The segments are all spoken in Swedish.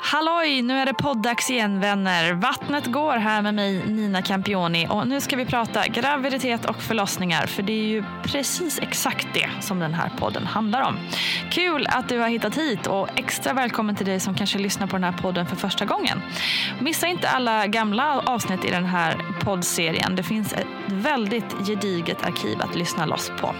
Halloj, nu är det poddags igen vänner. Vattnet går här med mig Nina Campioni och nu ska vi prata graviditet och förlossningar för det är ju precis exakt det som den här podden handlar om. Kul att du har hittat hit och extra välkommen till dig som kanske lyssnar på den här podden för första gången. Missa inte alla gamla avsnitt i den här poddserien. Det finns ett väldigt gediget arkiv att lyssna loss på.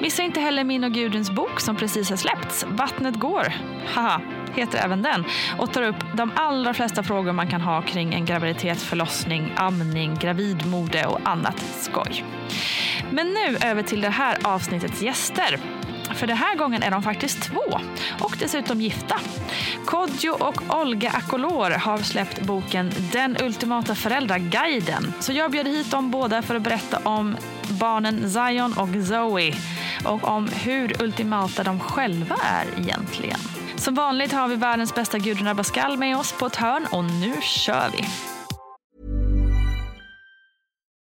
Missa inte heller min och Gudruns bok som precis har släppts. Vattnet går. Haha heter även den och tar upp de allra flesta frågor man kan ha kring en graviditet, förlossning, amning, gravidmode och annat skoj. Men nu över till det här avsnittets gäster. För den här gången är de faktiskt två och dessutom gifta. Kodjo och Olga Akolor har släppt boken Den ultimata föräldraguiden. Så jag bjöd hit dem båda för att berätta om barnen Zion och Zoe och om hur ultimata de själva är egentligen. Som vanligt har vi världens bästa Gudrun Abascal med oss på ett hörn och nu kör vi!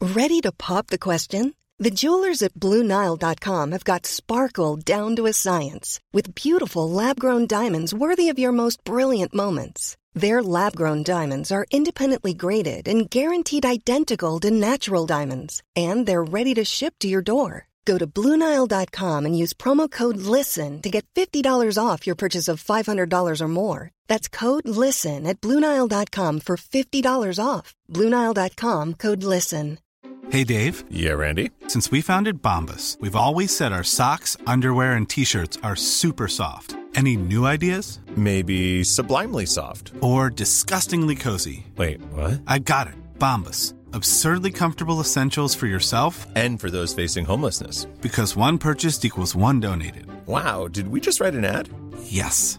Ready to pop the question? The jewelers at BlueNile.com have got sparkle down to a science with beautiful lab grown diamonds worthy of your most brilliant moments. Their lab grown diamonds are independently graded and guaranteed identical to natural diamonds, and they're ready to ship to your door. Go to Bluenile.com and use promo code LISTEN to get $50 off your purchase of $500 or more. That's code LISTEN at Bluenile.com for $50 off. Bluenile.com code LISTEN. Hey, Dave. Yeah, Randy. Since we founded Bombus, we've always said our socks, underwear, and t shirts are super soft. Any new ideas? Maybe sublimely soft. Or disgustingly cozy? Wait, what? I got it. Bombus. Absurdly comfortable essentials for yourself and for those facing homelessness. Because one purchased equals one donated. Wow, did we just write an ad? Yes.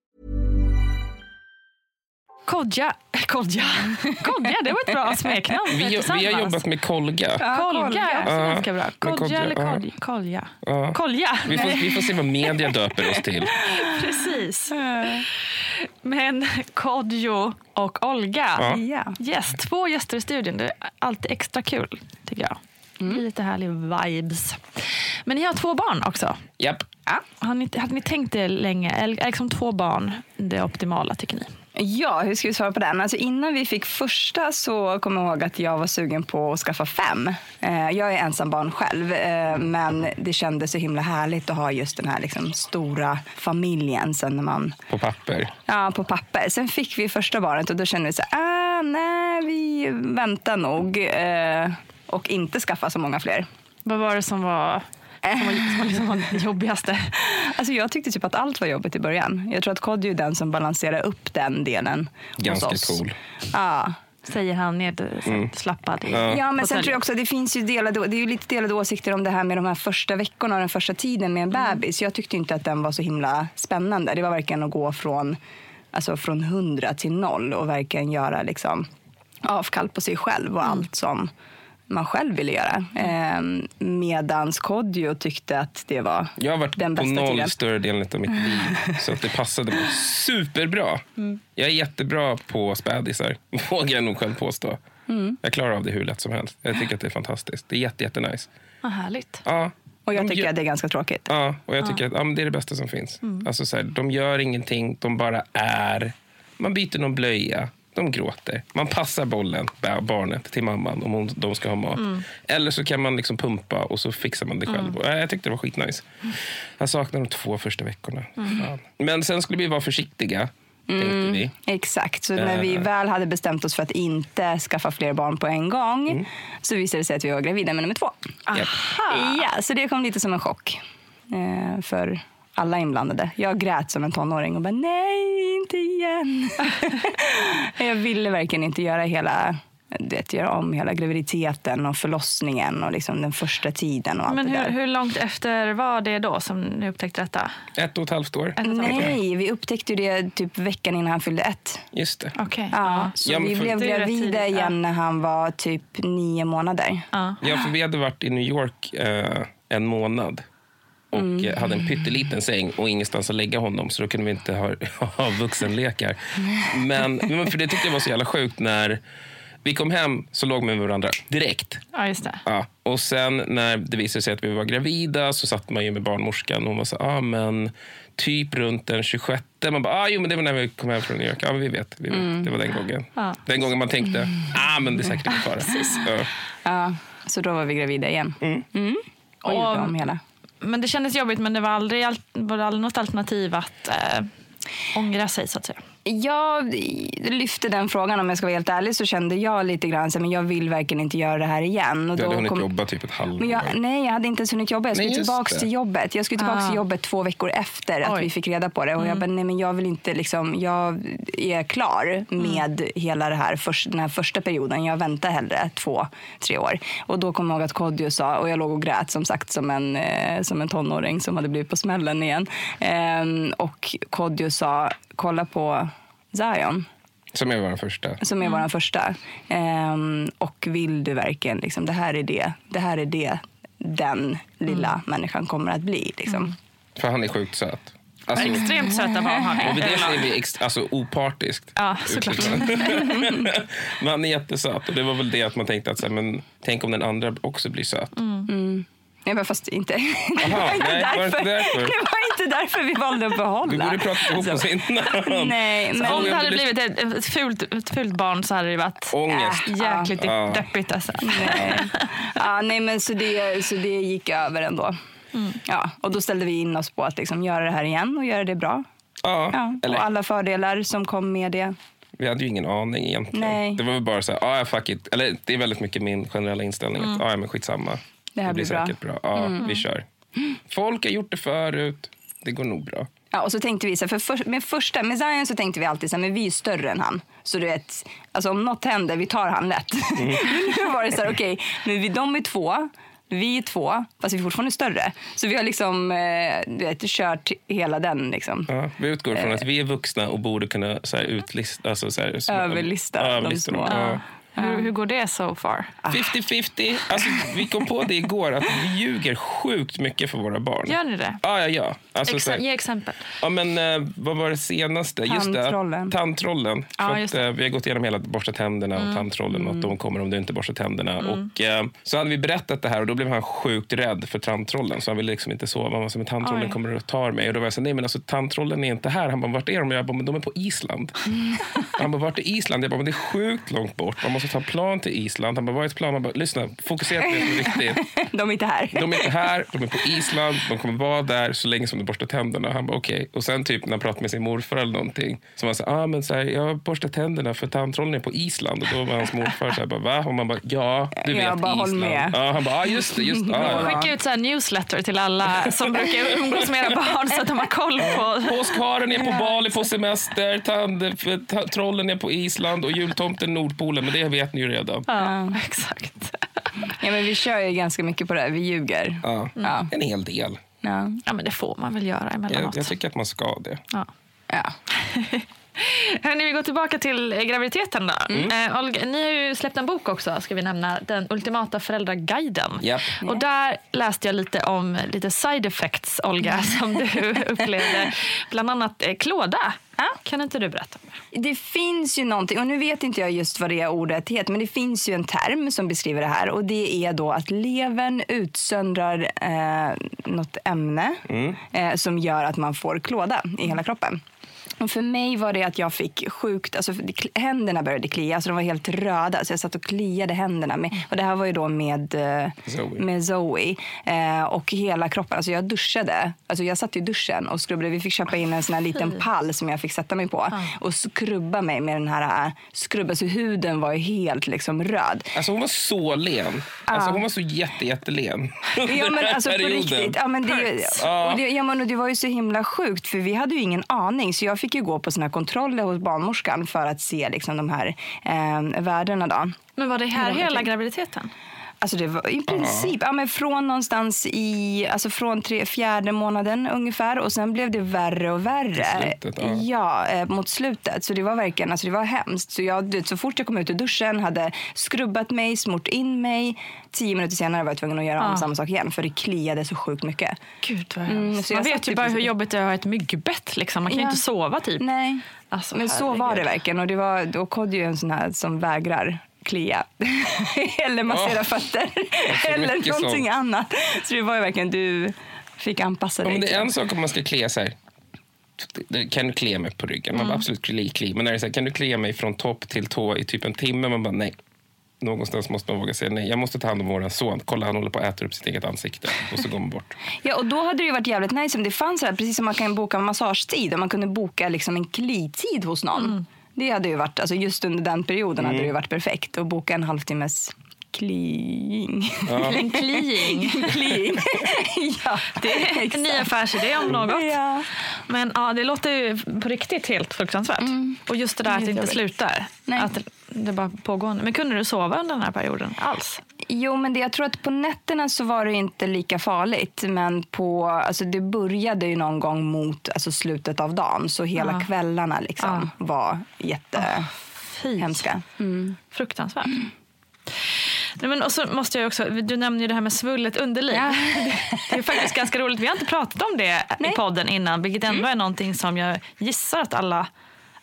Kodja. Kodja. Kodja, det var ett bra smeknamn. Vi, vi har jobbat med kolga. Ja, kolga är också Ja, ganska bra. Kodja eller ja. kolja? Kolja. Ja. kolja. Vi får, vi får se vad media döper oss till. Precis. Men Kodjo och Olga. Ja. Yes, två gäster i studion. Det är alltid extra kul, tycker jag. Blir lite härlig vibes. Men ni har två barn också. Japp. Ja. Har ni, hade ni tänkt det länge? Är liksom två barn det optimala, tycker ni? Ja, hur ska vi svara på den? Alltså innan vi fick första så kom jag ihåg att jag var sugen på att skaffa fem. Eh, jag är ensam barn själv, eh, men det kändes så himla härligt att ha just den här liksom stora familjen sen när man, På papper. ja, på papper. Sen fick vi första barnet och då kände vi så här, ah, nej, vi väntar nog eh, och inte skaffa så många fler. Vad var det som var, som var, som var, liksom det jobbigaste? Alltså jag tyckte typ att allt var jobbigt i början. Jag tror att Kodjo är den som balanserar upp den delen hos Ganska oss. cool. Ja, Säger han nedslappad. i Ja, men sen tror jag också att det finns ju delade, det är ju lite delade åsikter om det här med de här första veckorna och den första tiden med en bebis. Jag tyckte inte att den var så himla spännande. Det var verkligen att gå från, alltså från 100 till noll och verkligen göra liksom avkall på sig själv och allt som man själv ville göra. Ehm, medans Kodjo tyckte att det var Jag har varit den på bästa noll tiden. större delen av mitt liv. Så att det passade mig superbra. Jag är jättebra på spädisar, vågar jag nog själv påstå. Jag klarar av det hur lätt som helst. Jag tycker att det är fantastiskt. Det är jätte, jättenice. Vad härligt. Ja. Och jag De tycker gör- att det är ganska tråkigt. Ja, och jag tycker att ja, men det är det bästa som finns. Alltså, så här, de gör ingenting, de bara är. Man byter någon blöja, de gråter. Man passar bollen, ba- barnet, till mamman om hon, de ska ha mat. Eller så kan man liksom pumpa och så fixar man det själv. Och, ja, jag tyckte det var skitnice. Jag saknar de två första veckorna. Fan. Men sen skulle vi vara försiktiga, vi. Exakt, så när vi Eh. väl hade bestämt oss för att inte skaffa fler barn på en gång Mm. så visade det sig att vi var gravida med nummer två. Japp. Ja, så det kom lite som en chock eh, för alla inblandade. Jag grät som en tonåring och bara nej, inte igen. jag ville verkligen inte göra hela vet, göra om hela graviditeten och förlossningen och liksom den första tiden och allt Men det hur, där. hur långt efter var det då som ni upptäckte detta? Ett och ett halvt år. Nej, vi upptäckte det typ veckan innan han fyllde ett. Just det. Okej. Ja, så Ja, vi blev Det gravida igen när han var typ nio månader. Ja. Ja, för vi hade varit i New York eh, en månad och eh, hade en pytteliten säng och ingenstans att lägga honom så då kunde vi inte ha, ha vuxenlekar. Men, men för det tyckte jag var så jävla sjukt när vi kom hem så låg vi med varandra direkt. ja, just det. Ja. Och sen när det visade sig att vi var gravida så satt man ju med barnmorskan och hon var så ah, men typ runt den 26. Man bara, ah, jo men det var när vi kom hem från New York. Ja, men vi vet. Vi vet. Det var den gången. Ja. Den gången man tänkte, ah men det är säkert ingen fara. Ja. Ja, så då var vi gravida igen. Mm. Och, Och- gjorde om hela. Men det kändes jobbigt, men det var aldrig, var det aldrig något alternativ att eh, ångra sig så att säga. Jag lyfte den frågan om jag ska vara helt ärlig så kände jag lite grann så men jag vill verkligen inte göra det här igen. Och Du hade då hunnit kom- jobba typ ett halvår. Men jag, nej, jag hade inte ens hunnit jobba. Jag skulle Nej, tillbaka till jobbet. Jag skulle tillbaka Ah. till jobbet två veckor efter att Oj. vi fick reda på det. Och jag bara, nej men jag vill inte liksom, jag är klar med hela det här, först, den här första perioden. Jag väntar hellre två, tre år. Och då kom jag ihåg att Kodjo sa, och jag låg och grät som sagt som en, eh, som en tonåring som hade blivit på smällen igen. Ehm, och Kodjo sa, kolla på Zion Som är vår första. som är vår första. Ehm, och vill du verkligen, liksom, det här är det, det här är det den lilla människan kommer att bli. Liksom. För han är sjukt söt. Alltså, Extremt söta barn har och vid det säger vi alltså, opartiskt. Ja, såklart. Men han är jättesöt. Och det var väl det att man tänkte att så här, men, tänk om den andra också blir söt. Nej, men fast inte. Jaha, det, var inte nej, var det därför. inte därför? det var inte därför vi valde att behålla. Vi borde prata ihop oss innan. Nej, men Om det hade blivit ett, ett, fult, ett fult barn så hade det varit Ångest. jäkligt Ja. deppigt. Alltså. nej. Ja, nej, men så det, så det gick över ändå. Ja, och då ställde vi in oss på att liksom göra det här igen och göra det bra. Ja, Ja, eller, och alla fördelar som kom med det. vi hade ju ingen aning egentligen. Nej. Det var väl bara så här, ah, ja, fuck it. Eller det är väldigt mycket min generella inställning. Att, ah, ja, men skitsamma. Det här blir bra. säkert bra. Ja, vi kör. Folk har gjort det förut. Det går nog bra. Ja, och så tänkte vi så här, för, för med första, med Zion så tänkte vi alltid så här, men vi är större än han. Så du vet, alltså om något händer, vi tar han lätt. men nu var det så här, okej, men vi, de är två, vi är två, fast vi är fortfarande större. Så vi har liksom, eh, du vet, kört hela den liksom. Ja, vi utgår från att vi är vuxna och borde kunna så här, utlista... Alltså, så här, Överlista de överlista dem. små. Ja. Hur, hur går det so far? 50-50. Alltså, vi kom på det igår, att vi ljuger sjukt mycket för våra barn. Gör ni det? Ja, ja, ja. Alltså, så Exa- ge exempel. ja men, eh, vad var det senaste? Just det, Tandtrollen. tandtrollen. För just att, det. eh, vi har gått igenom hela borstat tänderna och tandtrollen och att de kommer om du inte borstar tänderna. Och, eh, så hade vi berättat det här och då blev han sjukt rädd för tandtrollen. Så han ville liksom inte sova. Han var så, men tandtrollen Oj. kommer och tar mig. Och då var jag så nej men alltså tandtrollen är inte här. Han bara, vart är de? Jag bara, men de är på Island. Han bara, vart är Island? Jag bara, men det är sjukt långt bort. Man måste ta plan till Island. Han bara, vad är ett plan? Man bara, lyssna, fokusera på det som är viktigt. De är inte här. De är inte här, de är på Island, de kommer vara där så länge som de borstar tänderna. Han bara okej. Och sen typ när han pratade med sin morfar eller någonting. Så var så ah, men så här, jag borstar tänderna för tandtrollen är på Island. Och då var hans morfar så här, bara, va? Och man bara, ja, du Jag vet bara, håll Island. med. Ja, han bara, ah, just det, just det. Ah, ja. Skicka ut så här newsletter till alla som brukar umgås med era barn så att de har koll på... Påskharen är på Bali på semester, tand, ta, trollen är på Island och jultomten Nordpolen. Men det vet ni ju redan. Ja, exakt. Ja, men vi kör ju ganska mycket på det. här. Vi ljuger. Ja. Ja. En hel del. Ja. Ja, men det får man väl göra Jag, emellanåt. jag tycker att man ska det. Ja. Ja. Hörrni, vi går tillbaka till eh, graviditeten då. Mm. Eh, Olga, ni har ju släppt en bok också, ska vi nämna. Den ultimata föräldraguiden. Japp. Och där läste jag lite om lite side effects, Olga, som du upplevde. Bland annat eh, klåda. Kan inte du berätta? om det? Det finns ju någonting, och nu vet inte jag just vad det ordet heter, men det finns ju en term som beskriver det här och det är då att levern utsöndrar eh, något ämne eh, som gör att man får klåda i hela kroppen. Och för mig var det att jag fick sjukt, alltså händerna började klia, så de var helt röda. Så jag satt och kliade händerna. Med, och det här var ju då med eh, Zoe. med Zoe. Eh, och hela kroppen, alltså jag duschade. Alltså jag satt i duschen och skrubbade. Vi fick köpa in en sån här liten pall som jag fick sätta mig på. Och skrubba mig med den här äh, skrubben. Så huden var ju helt liksom röd. Alltså hon var så len. Alltså hon var så jätte, jättelen. Ja men alltså på riktigt. Ja, men det, och det, ja, men och det var ju så himla sjukt för vi hade ju ingen aning. Så jag fick ju gå på här kontroller hos barnmorskan för att se liksom de här eh, värdena då. Men var det här Hela graviditeten? Alltså det var i princip ja, men från någonstans i, alltså från tre, fjärde månaden ungefär och sen blev det värre och värre. Slutet, ja. ja, eh, mot slutet. Så det var verkligen, alltså det var hemskt. Så jag, vet, så fort jag kom ut ur duschen hade skrubbat mig, smort in mig. Tio minuter senare var jag tvungen att göra om Ja. samma sak igen för det kliade så sjukt mycket. Gud vad Mm, hemskt. så jag Man vet ju i bara hur jobbigt det är att ha ett myggbett. Liksom. Man kan ju Ja. inte sova typ. Nej, Alltså, men så var det herregud. verkligen. Och det var, då Kodjo är en sån här som vägrar klia. Eller massera Ja. fötter. så Eller någonting sånt. annat. Så det var ju verkligen, du fick anpassa Ja, dig. men det är en sak om man ska klia sig. Kan du klia mig på ryggen? Man bara, absolut kli, kli. Men när det är så här, kan du klia mig från topp till tå i typ en timme? Man bara nej. Någonstans måste man våga säga nej. Jag måste ta hand om våran son. Kolla han håller på att äta upp sitt eget ansikte. Och så går man bort. Ja, och då hade det ju varit jävligt nice om det fanns så här, precis som man kan boka en massagetid. Om man kunde boka liksom en klitid hos någon. Det hade ju varit, alltså just under den perioden hade det ju varit perfekt. Att boka en halvtimmes kliing. En kliing. kliing. ja, Det är en ny affärsidé om något. Ja. Men ja, det låter ju på riktigt helt fruktansvärt. Och just det där att det inte slutar. Nej. Att det bara pågår. Men kunde du sova under den här perioden alls? Jo, men det, jag tror att på nätterna så var det inte lika farligt. Men på, alltså det började ju någon gång mot alltså slutet av dagen. Så hela Ja. kvällarna liksom var jättehemska. Fy. Fruktansvärt. Nej, men och så måste jag också, du nämnde ju det här med svullet underliv. Ja. Det är faktiskt ganska roligt. Vi har inte pratat om det Nej. Mm. i podden innan, vilket ändå är någonting som jag gissar att alla,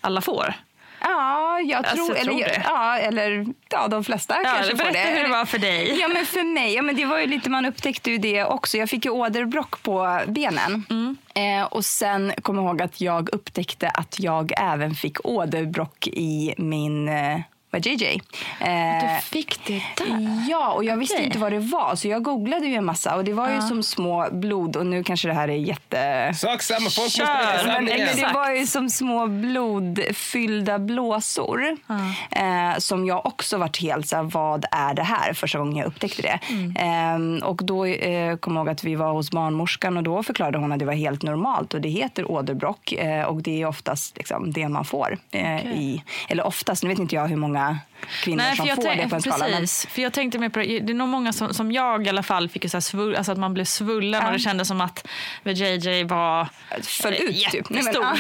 alla får. Ja, jag Alltså, tror, jag tror eller, det. ja, eller ja, de flesta kanske får berätta det. hur det var för dig. Ja, men för mig, ja, men det var ju lite, man upptäckte ju det också. Jag fick ju åderbråck på benen. Mm. Eh, och sen kom jag ihåg att jag upptäckte att jag även fick åderbråck i min eh, vajayjay. Eh, Du fick det där? Ja, och jag visste Okej. inte vad det var så jag googlade ju en massa och det var ju som små blod och nu kanske det här är jätte... Sak samma, folk måste Kör, men-. Men det var ju som små blodfyllda blåsor. Eh, som jag också varit helt så här, vad är det här? Första gången jag upptäckte det. Eh, och då eh, kom jag ihåg att vi var hos barnmorskan och då förklarade hon att det var helt normalt och det heter åderbråck eh, och det är oftast liksom, det man får. Eh, i, eller oftast, nu vet inte jag hur många kvinnor Nej, som för jag, får det tänk, på en skala. men- precis, för jag tänkte mer på det. Det är nog många som, som jag i alla fall fick ju så här svull, alltså att man blev svullen och det kändes som att JJ var föll ut typ. Men, jättestor. ja.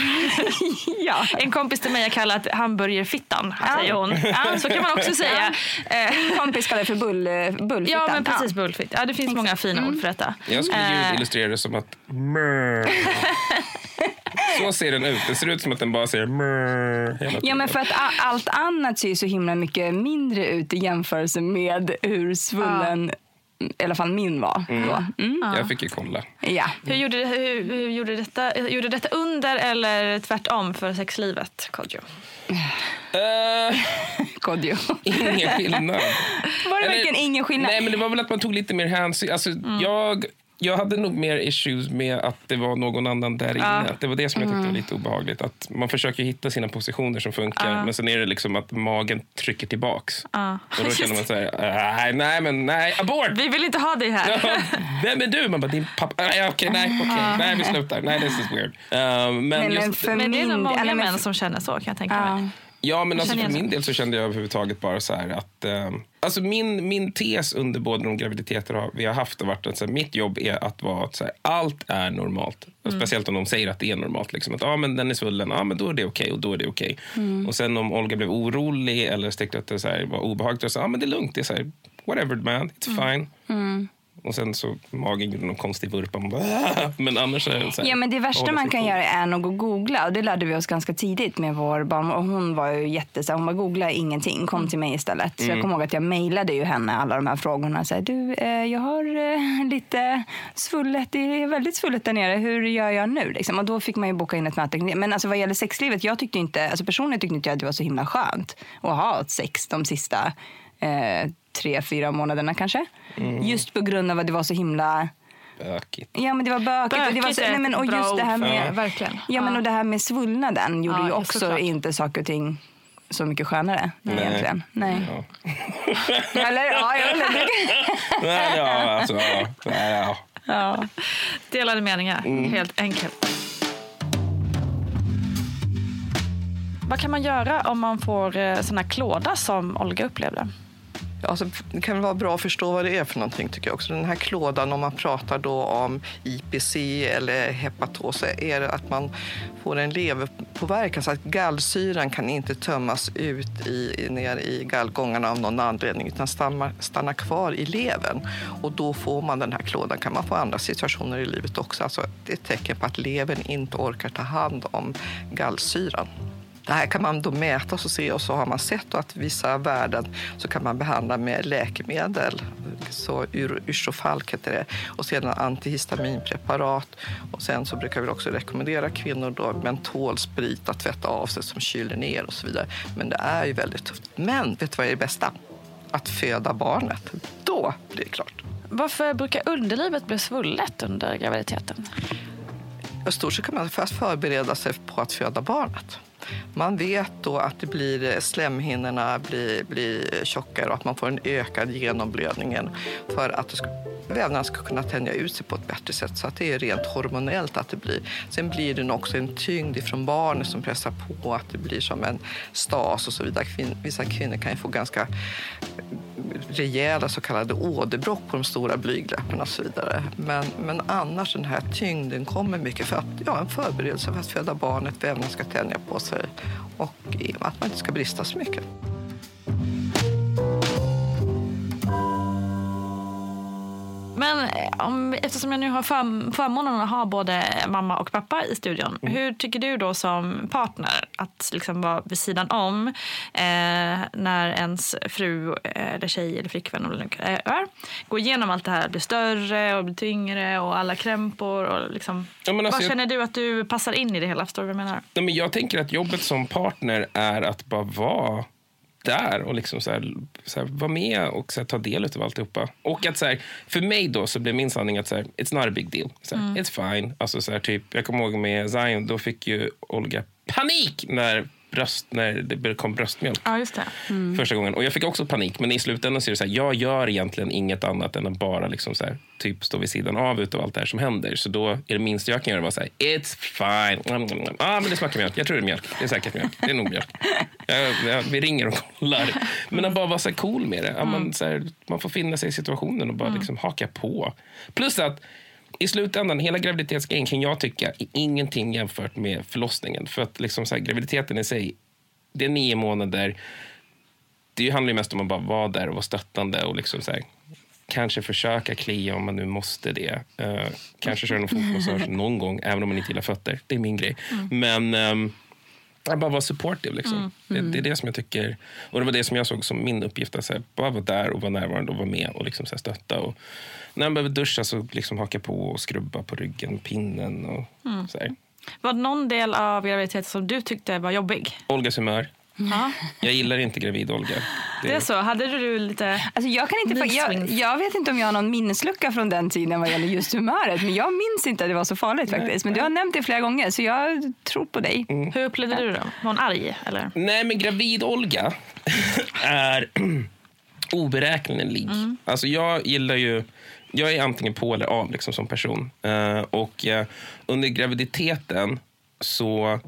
ja. En kompis till mig har kallat hamburgerfittan, säger hon. Ja, så kan man också säga. Eh, Min kompis kallar det för bull, bullfittan. Ja, men precis. Bullfitt. Ja, det finns många fina ord för detta. Jag skulle Eh, ljudillustrera det som att... Så ser den ut. Det ser ut som att den bara säger hela. Ja, men för att allt annat ser ju så himla mycket mindre ut i jämförelse med hur svullen i alla fall min var. Då. Mm. Jag fick ju kolla. Ja. Hur gjorde, hur, hur gjorde, detta, gjorde detta under eller tvärtom för sexlivet, Kodjo? Eh, Kodjo. ingen skillnad. Var det Eller- verkligen ingen skillnad? Nej, men det var väl att man tog lite mer hänsyn. Alltså, jag, jag hade nog mer issues med att det var någon annan där inne. Att Det var det som jag tyckte var lite obehagligt. Att man försöker hitta sina positioner som funkar, men sen är det liksom att magen trycker tillbaks. Och då känner man så här, nej, nej, men nej, abort! Vi vill inte ha dig här. Ja, Vem är du? Man bara, din pappa. Nej, okej, nej, okej, nej, vi slutar. Nej, this is weird. Um, men men just, Men det är nog många män som känner så kan jag tänka mig. Ja, men alltså för min så. del så kände jag överhuvudtaget bara så här att... Eh, alltså min, min tes under båda de graviditeter vi har haft har varit att så här, mitt jobb är att vara att så här, allt är normalt. Och Speciellt om de säger att det är normalt. Liksom, att ah, men den är svullen, ah, men då är det okej och då är det okej. Och sen om Olga blev orolig eller tyckte att det så här, var obehagligt, sa ah, men det är lugnt, det är så här, whatever man, it's fine. Och sen så magen gjorde någon konstig vurpa. Man bara, "Ah!" Men annars är det så här, Ja, men det värsta man kan göra är nog att googla. Och det lärde vi oss ganska tidigt med vår barn. Och hon var ju jätte så här, hon bara googla ingenting, kom till mig istället. Så jag kommer ihåg att jag mejlade ju henne alla de här frågorna. Så här, du, eh, jag har eh, lite svullet, det är väldigt svullet där nere. Hur gör jag nu? Liksom. Och då fick man ju boka in ett möte. Men alltså vad gäller sexlivet, jag tyckte inte, alltså personligen tyckte inte jag att det var så himla skönt att ha ett sex de sista eh, tre, fyra månaderna kanske. Just på grund av att det var så himla Bökigt. Ja, men det var bökigt. och det var så, Bökigt nej, men, och just det här med, verkligen. Ja, men och det här med svullnaden gjorde Ja, ju också såklart. inte saker och ting så mycket skönare Nej. egentligen. Nej. Ja. Eller ja, jag vet inte. Nej, ja, alltså, ja. Nej, ja. Ja. Delade meningar, Mm. helt enkelt. Vad kan man göra om man får eh, såna klåda som Olga upplevde? Alltså, det kan vara bra att förstå vad det är för någonting tycker jag också. Den här klådan, om man pratar då om IPC eller hepatos, är det att man får en leverpåverkan så att gallsyran kan inte tömmas ut i, ner i gallgångarna av någon anledning utan stannar, stannar kvar i levern. Och då får man den här klådan. kan man få andra situationer i livet också. Alltså, det är ett tecken på att levern inte orkar ta hand om gallsyran. Det här kan man då mäta och se och så har man sett att vissa värden så kan man behandla med läkemedel. Så ur- Yrstofalk heter det. Och sedan antihistaminpreparat. Och sen så brukar vi också rekommendera kvinnor då mentolsprit att tvätta av sig som kyler ner och så vidare. Men det är ju väldigt tufft. Men vet du vad är det bästa? Att föda barnet. Då blir det klart. Varför brukar underlivet bli svullet under graviditeten? I stort sett kan man först förbereda sig på att föda barnet. Man vet då att det blir, eh, slemhinnorna blir, blir tjockare och att man får en ökad genomblödning för att vävnaden ska, vävnaderna ska kunna tänja ut sig på ett bättre sätt. Så att det är rent hormonellt att det blir. Sen blir det också en tyngd ifrån barnet som pressar på att det blir som en stas och så vidare. Kvin, vissa kvinnor kan ju få ganska rejäla så kallade åderbråck på de stora blygdläpparna och så vidare. Men, men annars den här tyngden kommer mycket för att ja, en förberedelse för att föda barnet, vävnaden ska tänja på sig och att man inte ska brista så mycket. Men eh, om, eftersom jag nu har för, förmånen att ha både mamma och pappa i studion. Mm. Hur tycker du då som partner att liksom vara vid sidan om eh, när ens fru eh, eller tjej eller flickvän eller nu är, går igenom allt det här, blir större och blir tyngre och alla krämpor. Och liksom, Ja, alltså, vad känner du att du passar in i det hela? Förstår du vad jag menar? Nej, men jag tänker att jobbet som partner är att bara vara där och liksom så här, så här, vara med och så här, ta del av alltihopa. Och att så här, för mig då så blev min sanning att så här, it's not a big deal. Så här, It's fine. Alltså, så typ, jag kommer ihåg med Zion, då fick ju Olga panik när, bröst, när det kom bröstmjölk. Ja, just det. Första gången. Och jag fick också panik, men i slutändan så är det så här, jag gör egentligen inget annat än att bara liksom så här, typ stå vid sidan av utav allt det här som händer. Så då är det minsta jag kan göra bara säga it's fine. Mm, mm, mm. Ah, men det smakar mjölk. Jag tror det är mjölk. Det är säkert mjölk. Det är nog mjölk. Jag, jag, vi ringer och kollar. Men att bara vara så här cool med det. Man, så här, man får finna sig i situationen och bara liksom haka på. Plus att i slutändan, hela graviditetsgrejen kan jag tycka är ingenting jämfört med förlossningen. För att liksom så här, graviditeten i sig, det är nio månader det handlar ju mest om att bara vara där och vara stöttande och liksom så här, kanske försöka klia om man nu måste det. Eh, kanske köra någon fotmassage någon gång, även om man inte gillar fötter. Det är min grej. Men um, bara vara supportive. Liksom. Det, det är det som jag tycker, och det var det som jag såg som min uppgift. Att här, bara vara där och vara närvarande och vara med och liksom så här, stötta. Och när man behöver duscha så liksom haka på och skrubba på ryggen, pinnen och så här. Var det någon del av graviditeten som du tyckte var jobbig? Olgas humör. Ja. Jag gillar inte gravid-Olga. Det är så. Hade du lite... Alltså jag, kan inte, jag, jag vet inte om jag har någon minneslucka från den tiden vad gäller just humöret. Men jag minns inte att det var så farligt faktiskt. Men du har nämnt det flera gånger så jag tror på dig. Mm. Hur upplevde du det? Var hon arg? Eller? Nej, men gravid-Olga är oberäknelig. Alltså jag gillar ju... Jag är antingen på eller av liksom, som person. Eh, och eh, under graviditeten så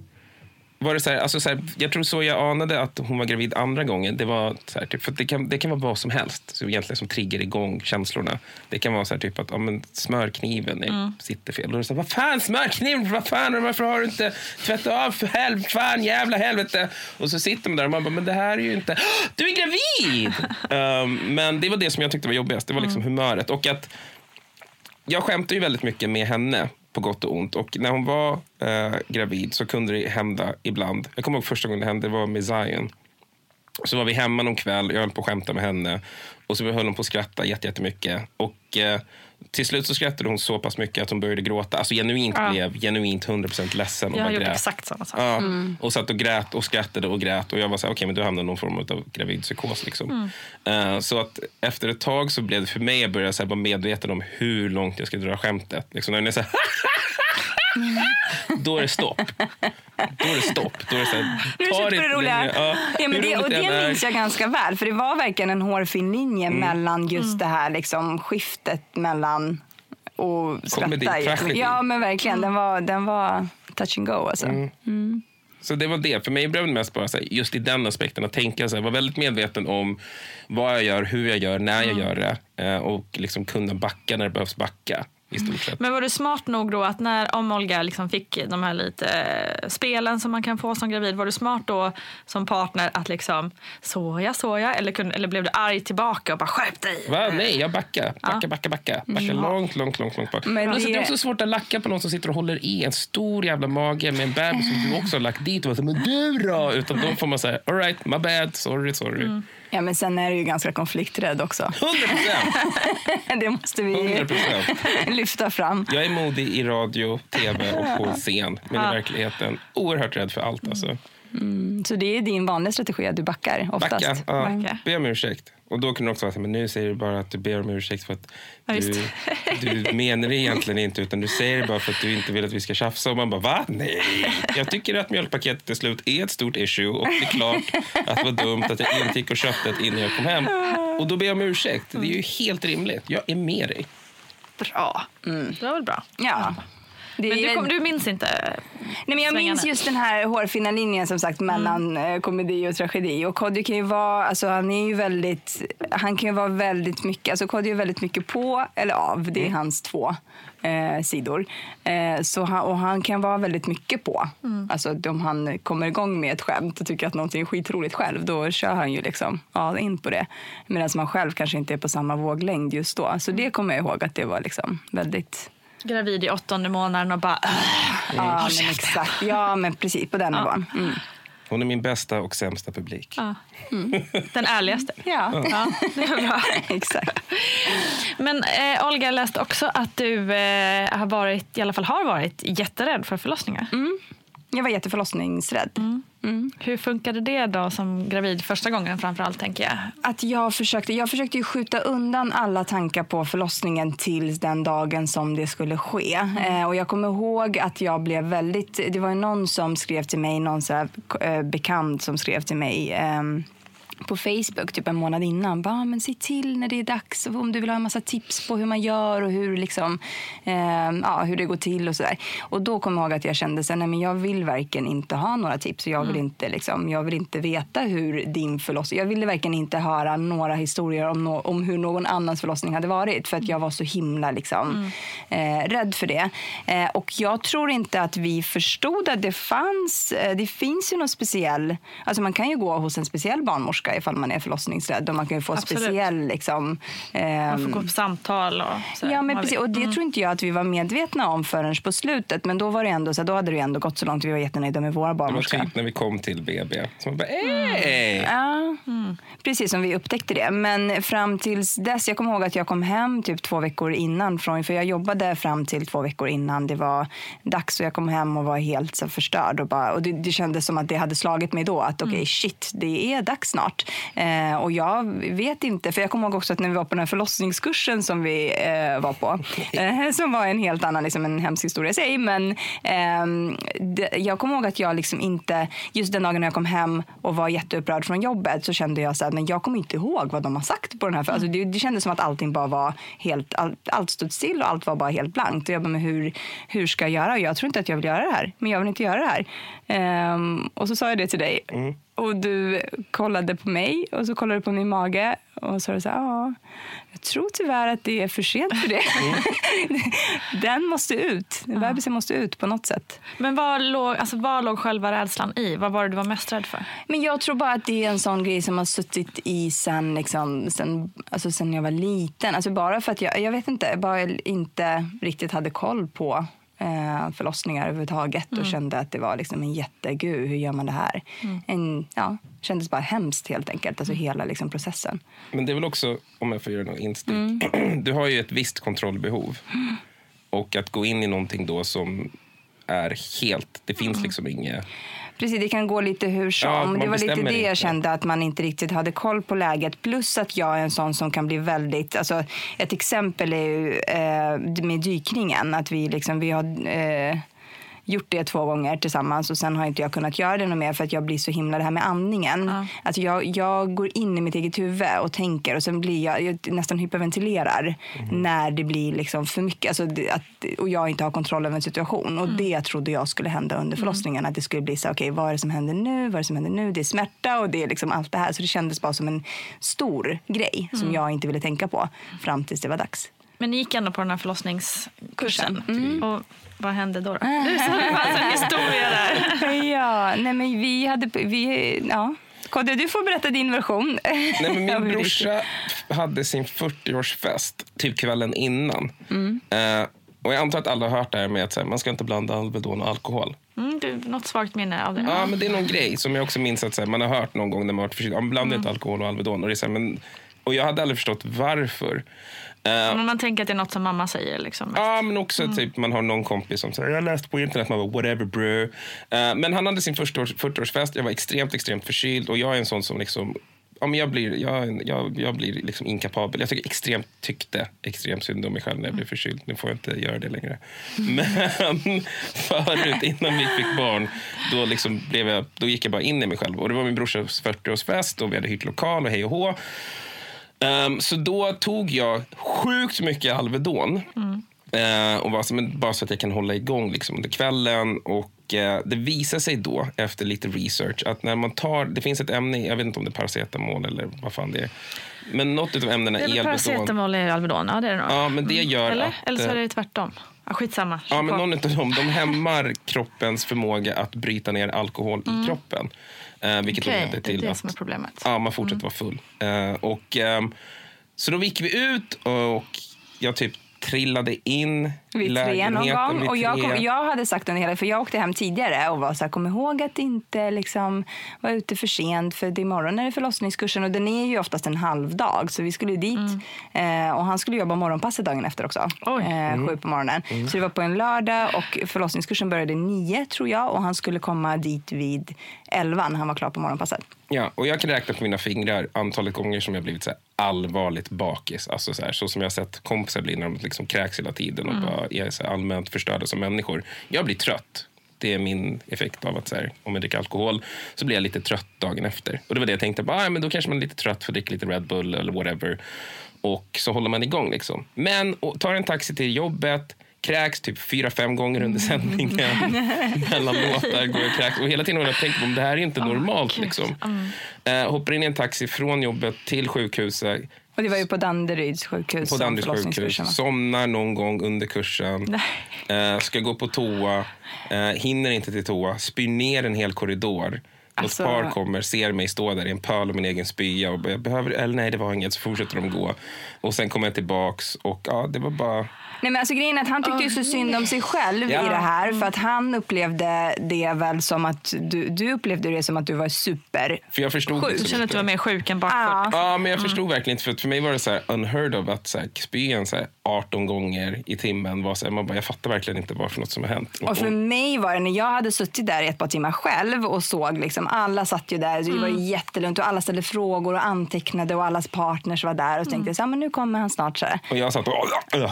var det så här, alltså så här, jag tror så jag anade att hon var gravid andra gången. Det var så här, typ, för det kan, det kan vara vad som helst så egentligen som triggar igång känslorna. Det kan vara så här, typ att ja, men smörkniven är, sitter fel. Då är det så vad fan smörkniven, vad fan, varför har du inte tvättat av för helvete, fan jävla helvete. Och så sitter man där och man bara, men det här är ju inte, du är gravid! um, men det var det som jag tyckte var jobbigast, det var liksom humöret. Och att jag skämtar ju väldigt mycket med henne på gott och ont. Och när hon var eh, gravid så kunde det hända ibland. Jag kommer ihåg första gången det hände, det var med Zion. Så var vi hemma någon kväll, jag höll på att skämta med henne. Och så höll hon på att skratta jättemycket. Och eh, till slut så skrattade hon så pass mycket att hon började gråta. Alltså genuint Ja. blev genuint 100% ledsen. Jag grät. exakt samma sak. Ja, Mm. och satt och grät och skrattade och grät. Och jag var så här, okej, men du hamnade i någon form av gravidpsykos. Liksom. Mm. Eh, så att efter ett tag så blev det för mig, jag började så här, vara medveten om hur långt jag skulle dra skämtet. Liksom, när jag så här, då är det stopp. Då är det stopp. Då är det så här, Nu ta det roliga. längre. Ja, Ja, men det, och det minns jag ganska väl. För det var verkligen en hårfin linje Mm. mellan just det här liksom, skiftet mellan och skratta. Ja, men verkligen. Den var, den var touch and go. Alltså. Mm. Så det var det. För mig blev det mest bara så här, just i den aspekten att tänka så här, vara väldigt medveten om vad jag gör, hur jag gör, när jag gör det eh, och liksom kunna backa när det behövs backa i stort sett. Men var du smart nog då att när om Olga liksom fick de här lite eh, spelen som man kan få som gravid, var du smart då som partner att liksom såja, såja eller, kunde, eller blev du arg tillbaka och bara skärp dig? Va? Nej, jag backar. Backa, backa, backa. Backa Mm. långt, långt, långt, långt bak. Men alltså, det- det är också svårt att lacka på någon som sitter och håller i en stor jävla mage med en bebis som du också har lagt dit. Och så, men du då? Utan då får man säga, all right, my bad, sorry, sorry. Mm. Ja, men sen är du ju ganska konflikträdd också. 100 procent! det måste vi 100%. lyfta fram. Jag är modig i radio, tv och på scen. Men i verkligheten oerhört rädd för allt. Alltså. Mm, så det är din vanliga strategi att du backar oftast? Backa, ja. Backa. Be om ursäkt. Och då kunde det också vara så men nu säger du bara att du ber om ursäkt för att Ja, du, du menar det egentligen inte utan du säger det bara för att du inte vill att vi ska tjafsa. Och man bara, va? Nej. Jag tycker att mjölkpaketet till slut är ett stort issue och det är klart att det var dumt att jag inte gick och köpte det innan jag kom hem. Och då ber jag om ursäkt. Det är ju helt rimligt. Jag är med dig. Bra. Det var väl bra. Ja. Det Men du, kom, du minns inte? Nej, men jag svängarna? minns just den här hårfina linjen som sagt mellan eh, komedi och tragedi. Och Kodjo kan ju vara, alltså han är ju väldigt, han kan ju vara väldigt mycket, alltså Kodjo är väldigt mycket på eller av. Det är hans två eh, sidor. Eh, så han, och han kan vara väldigt mycket på. Alltså om han kommer igång med ett skämt och tycker att någonting är skitroligt själv, då kör han ju liksom all in på det. Medan man själv kanske inte är på samma våglängd just då. Så det kommer jag ihåg att det var liksom väldigt Gravid i åttonde månaden och bara... "Äh, Ja, men exakt. Ja, men precis på den nivån. Mm. Hon är min bästa och sämsta publik. Ja. Den ärligaste. Ja, Ja, det är bra. exakt. Men eh, Olga, jag läste också att du eh, har varit, i alla fall har varit jätterädd för förlossningar. Jag var jätteförlossningsrädd. Mm. Hur funkade det då som gravid första gången framförallt tänker jag? Att jag, försökte, jag försökte ju skjuta undan alla tankar på förlossningen tills den dagen som det skulle ske. Eh, och jag kommer ihåg att jag blev väldigt... Det var någon som skrev till mig, någon så här, eh, bekant som skrev till mig ehm, på Facebook typ en månad innan. Bara, men se till när det är dags om du vill ha en massa tips på hur man gör och hur, liksom, eh, ja, hur det går till och sådär. Och då kom jag ihåg att jag kände så här, nej, men jag vill verkligen inte ha några tips. Jag, vill inte, liksom, jag vill inte veta hur din förlossning... Jag ville verkligen inte höra några historier om, no, om hur någon annans förlossning hade varit. För att jag var så himla liksom, eh, rädd för det. Eh, och jag tror inte att vi förstod att det fanns... Eh, det finns ju någon speciell... Alltså man kan ju gå hos en speciell barnmorska barnmorska ifall man är förlossningsrädd. Och man kan ju få Absolut. speciell liksom, Man får ehm, gå på samtal och så. Ja, men precis. Och det tror inte jag att vi var medvetna om förrän på slutet. Men då var det ändå så här, då hade det ändå gått så långt. Vi var jättenöjda med våra Det var barnmorska. typ när vi kom till BB. Så man bara, hey! Ja, precis som vi upptäckte det. Men fram tills dess, jag kommer ihåg att jag kom hem typ två veckor innan. Från, för jag jobbade fram till två veckor innan det var dags. Och jag kom hem och var helt så förstörd. Och, bara, och det, det kändes som att det hade slagit mig då. Att okej, shit, det är dags snart. Eh, och jag vet inte, för jag kommer ihåg också att när vi var på den här förlossningskursen som vi eh, var på. Eh, som var en helt annan, liksom en hemsk historia i sig. Men ehm, det, jag kommer ihåg att jag liksom inte, just den dagen när jag kom hem och var jätteupprörd från jobbet så kände jag så här, men jag kommer inte ihåg vad de har sagt på den här. För, alltså, det, det kändes som att allting bara var helt, all, allt stod still och allt var bara helt blankt. Och jag bara, men hur, hur ska jag göra? Jag tror inte att jag vill göra det här, men jag vill inte göra det här. Ehm, och så sa jag det till dig. Och du kollade på mig och så kollade du på min mage och så sa du så här, ja, jag tror tyvärr att det är för sent för det. Den måste ut. Bebisen måste ut på något sätt. Men vad låg, alltså, vad låg själva rädslan i? Vad var det du var mest rädd för? Men jag tror bara att det är en sån grej som har suttit i sen, liksom, sen, alltså sen jag var liten. Alltså bara för att jag, jag vet inte, bara inte riktigt hade koll på eh, förlossningar överhuvudtaget och kände att det var liksom en jättegud, hur gör man det här? En, ja, kändes bara hemskt helt enkelt, alltså hela liksom, processen. Men det är väl också, om jag får göra något instick, Mm. du har ju ett visst kontrollbehov. Och att gå in i någonting då som är helt, det finns liksom inget... Precis, det kan gå lite hur som. Ja, det var lite det jag inte. kände, att man inte riktigt hade koll på läget. Plus att jag är en sån som kan bli väldigt... Alltså, ett exempel är ju eh, med dykningen. Att vi, liksom, vi har eh, gjort det två gånger tillsammans och sen har inte jag kunnat göra det något mer för att jag blir så himla det här med andningen. Alltså jag, jag går in i mitt eget huvud och tänker och sen blir jag, jag nästan hyperventilerar när det blir liksom för mycket alltså det, att, och jag inte har kontroll över en situation. Och det trodde jag skulle hända under förlossningen. Att det skulle bli så okej vad är det som händer nu? Vad är det som händer nu? Det är smärta och det är liksom allt det här. Så det kändes bara som en stor grej som jag inte ville tänka på fram tills det var dags. Men ni gick ändå på den här förlossningskursen. Mm. Och vad hände då? då? Du sa det fanns en historia där. Ja, nej men vi hade, vi, ja. Kodde, du får berätta din version. Nej, men min brorsa hade sin 40-årsfest typ kvällen innan. Mm. Eh, och jag antar att alla har hört det här med att här, man ska inte blanda Alvedon och alkohol. Mm, du, något svagt minne av det. Ja, men det är någon grej som jag också minns att här, man har hört någon gång när man varit förkyld. Ja, man blandar Mm. inte alkohol och Alvedon. Och, det är så här, men, och jag hade aldrig förstått varför. Eh, Men man tänker att det är något som mamma säger. Liksom. Ja, men också typ man har någon kompis som säger jag läste på internet, man bara whatever bro. Eh, men han hade sin 40-års 40-årsfest, jag var extremt, extremt förkyld och jag är en sån som liksom Ja, men jag blir, jag, jag, jag blir liksom inkapabel. Jag tycker extremt, tyckte extremt synd om mig själv när jag blev förkyld. Nu får jag inte göra det längre. Men förut, innan vi fick barn, då, liksom blev jag, då gick jag bara in i mig själv. Och Det var min brorsas 40-årsfest och vi hade hyrt lokal och hej och hå. Ehm, så då tog jag sjukt mycket Alvedon. Eh, och var så, men bara så att jag kan hålla igång liksom, under kvällen. Och eh, Det visar sig då, efter lite research, att när man tar... Det finns ett ämne, jag vet inte om det är paracetamol eller vad fan det är. Men något av ämnena Det är Alvedon... paracetamol i Alvedon? Ja, det är det nog. Ja, men det gör Eller? att... Eller så eh, är det tvärtom. Ja, skitsamma. Ja, men någon av dem de hämmar kroppens förmåga att bryta ner alkohol i kroppen. Eh, vilket Mm. Okej, leder det är till det att som är problemet. Ja, man fortsätter vara full. Eh, och, ehm, så då gick vi ut och jag typ trillade in i Vid tre någon lägenheten gång. vid Och jag, kom, jag hade sagt under hela, för jag åkte hem tidigare och var så här, kom ihåg att inte liksom vara ute för sent för det imorgon är det förlossningskursen och den är ju oftast en halvdag så vi skulle dit eh, och han skulle jobba morgonpasset dagen efter också. Oj. Eh, Sju på morgonen. Så det var på en lördag och förlossningskursen började nio tror jag och han skulle komma dit vid elva när han var klar på morgonpasset. Ja, och jag kan räkna på mina fingrar antalet gånger som jag blivit så allvarligt bakis. Alltså så, här, så som jag har sett kompisar bli när de liksom kräks hela tiden och bara är så allmänt förstörda som människor. Jag blir trött. Det är min effekt av att så här, om jag dricker alkohol så blir jag lite trött dagen efter. Och det var det jag tänkte, bara, ah, men då kanske man är lite trött för att dricka lite Red Bull eller whatever. Och så håller man igång liksom. Men och, tar en taxi till jobbet, kräks typ fyra, fem gånger under sändningen. Mellan låtar går jag kräks. Och hela tiden har jag tänkt på om det här är inte normalt. Liksom. Eh, hoppar in i en taxi från jobbet till sjukhuset. Och det var ju på Danderyds sjukhus På Danderyds sjukhus. Somnar någon gång under kursen. Eh, ska gå på toa. Eh, hinner inte till toa. Spyr ner en hel korridor. Alltså- Något par kommer, ser mig stå där i en pöl och min egen spya och jag behöver, eller nej det var inget, så fortsätter de gå. Och sen kommer jag tillbaks och ja, det var bara... Nej, men alltså, grejen är att han tyckte ju så synd om sig själv Ja. i det här. För att han upplevde det väl som att du, du upplevde det som att du var super För jag förstod Sjuk. Du så känner att du var mer sjuk än bakfull? Ja. Ja, men jag förstod verkligen inte. För, för mig var det så här unheard of att så här, spy en så här 18 gånger i timmen. Var så här, man bara, jag fattar verkligen inte vad för något som har hänt. Och för mig var det när jag hade suttit där i ett par timmar själv och såg liksom, alla satt ju där, det var ju jättelugnt och alla ställde frågor och antecknade och allas partners var där och så tänkte jag så här, men nu kommer han snart så här. och jag satt och...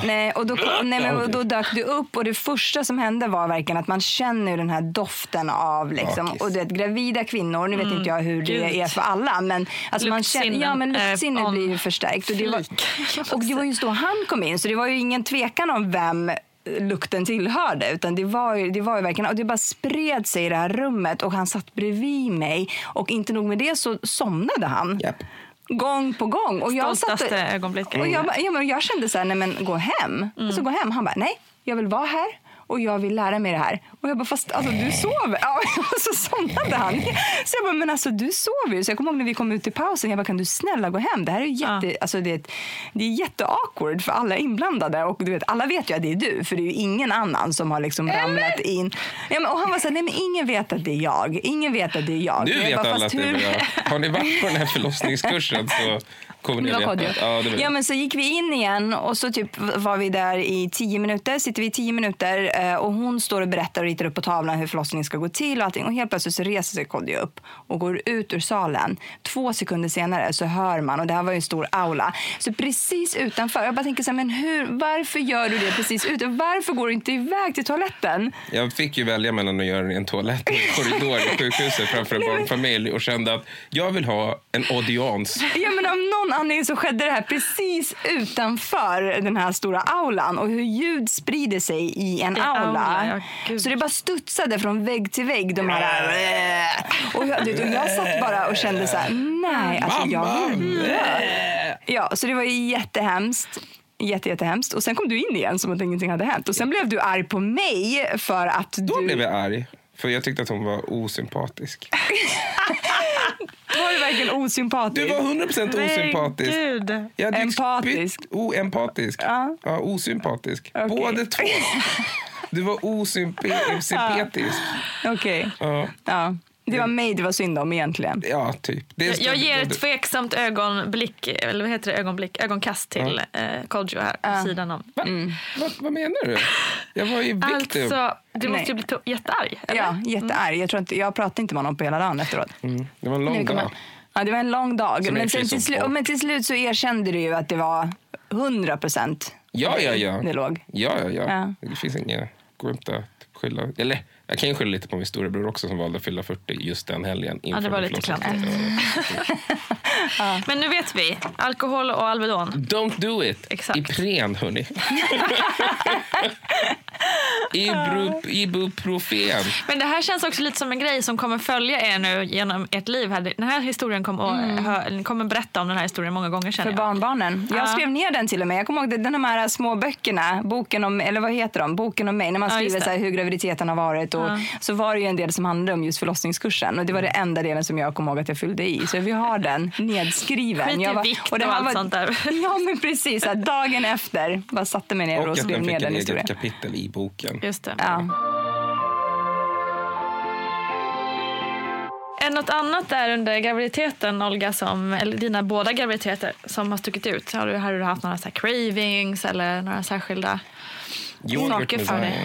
Nej, och då, nej, men, då dök du upp och det första som hände var verkligen att man känner den här doften av liksom, och det, gravida kvinnor, nu vet inte jag hur Gud. det är för alla men alltså man känner, ja, men luktsinnet on blir ju förstärkt. Och det, var, och det var just då han kom in så det var ju ingen tvekan om vem lukten tillhörde utan det var ju, det var ju verkligen och det bara spred sig i det här rummet och han satt bredvid mig och inte nog med det så somnade han. Japp. Gång på gång. Och jag, satt, Stoltaste ögonblicket. och jag, bara- ja, men jag kände så här, nej men gå hem. Alltså gå hem. Han bara, nej, jag vill vara här och jag vill lära mig det här. Och jag bara, fast alltså du sover. Ja, och så somnade han. Så jag bara, men alltså du sover ju. Så jag kommer ihåg när vi kom ut i pausen, jag bara, kan du snälla gå hem? Det här är jätte, alltså, det är, ett- det är jätteawkward för alla inblandade. Och du vet, alla vet ju att det är du, för det är ju ingen annan som har liksom ramlat in. Ja, men, och han var så här, nej men ingen vet att det är jag. Ingen vet att det är jag. Nu Jag vet bara, alla "Fast att det är hur?" jag. Har ni varit på den här förlossningskursen så ni Det Ja, det Ja, men så gick vi in igen och så typ var vi där i tio minuter. Sitter vi i tio minuter eh, och hon står och berättar och ritar upp på tavlan hur förlossningen ska gå till och allting. Och helt plötsligt så reser sig Kodjo upp och går ut ur salen. Två sekunder senare så hör man, och det här var ju en stor aula, så precis utanför. Jag bara tänker så här, men hur, varför gör du det precis ute? Varför går du inte iväg till toaletten? Jag fick ju välja mellan att göra en toalett och en korridor i sjukhuset framför en barnfamilj och kände att jag vill ha en audiens. Ja, men av någon anledning så skedde det här precis utanför den här stora aulan och hur ljud sprider sig i en I aula. aula, ja, så det bara studsade från vägg till vägg. De här, och, jag, du vet, och jag satt bara och kände så här, nej, alltså jag vill. Ja, så det var ju jättehemskt. Jätte, jättehemskt. Och sen kom du in igen som att ingenting hade hänt. Och sen blev du arg på mig för att Då du... blev jag arg. För jag tyckte att hon var osympatisk. Var du verkligen osympatisk. Du var 100% osympatisk. Gud. Jag Empatisk. Oempatisk. Ja. Ja, osympatisk. Okej. Båda två. Du var osympetisk. Okej. Ja. Ja. Det var mig det var synd om egentligen. ja, typ. Det Jag, jag ger ett tveksamt ögonblick, eller vad heter det, ögonblick, ögonkast till eh, Kodjo här på sidan om. Va? Vad, vad menar du? Jag var ju victim. Alltså, du måste Nej. ju bli jättearg. Eller? Ja, jättearg. Jag, tror inte, jag pratade inte med honom på hela dagen efteråt. Mm. Det var en lång dag. Ja, det var en lång dag. Men, sen till, slu- men till slut så erkände du ju att det var 100 procent Ja, ja, ja. det låg. Ja, ja, ja. Ja. Det finns. Går inte att skylla... Eller, jag kan ju skylla lite på min storebror också som valde att fylla 40 just den helgen. inför det var lite förlossning. Men nu vet vi. Alkohol och Alvedon. Don't do it! Exakt. Ipren, hörni. Ibru, ibuprofen. Men det här känns också lite som en grej som kommer följa er nu genom ert liv. Här. Den här historien kommer, att, hö, ni kommer berätta om den här historien många gånger känner För jag. barnbarnen. Jag Ja. skrev ner den till och med. Jag kommer ihåg det, den de här små böckerna, boken om, eller vad heter de? Boken om mig. När man Ja, skriver just så här, hur graviditeten har varit. Och Ja. Så var det ju en del som handlade om just förlossningskursen. Och det var det enda delen som jag kommer ihåg att jag fyllde i. Så vi har den nedskriven. Skit i jag vikt det och här allt var- sånt där. Ja men precis. Att dagen efter bara satte mig ner och, Och skrev den ner fick den ett historien. eget kapitel i boken. Just det. Ja. Är något annat där under graviditeten, Olga, som, eller dina båda graviditeter, som har stuckit ut? Har du, har du haft några så här cravings eller några särskilda saker för dig?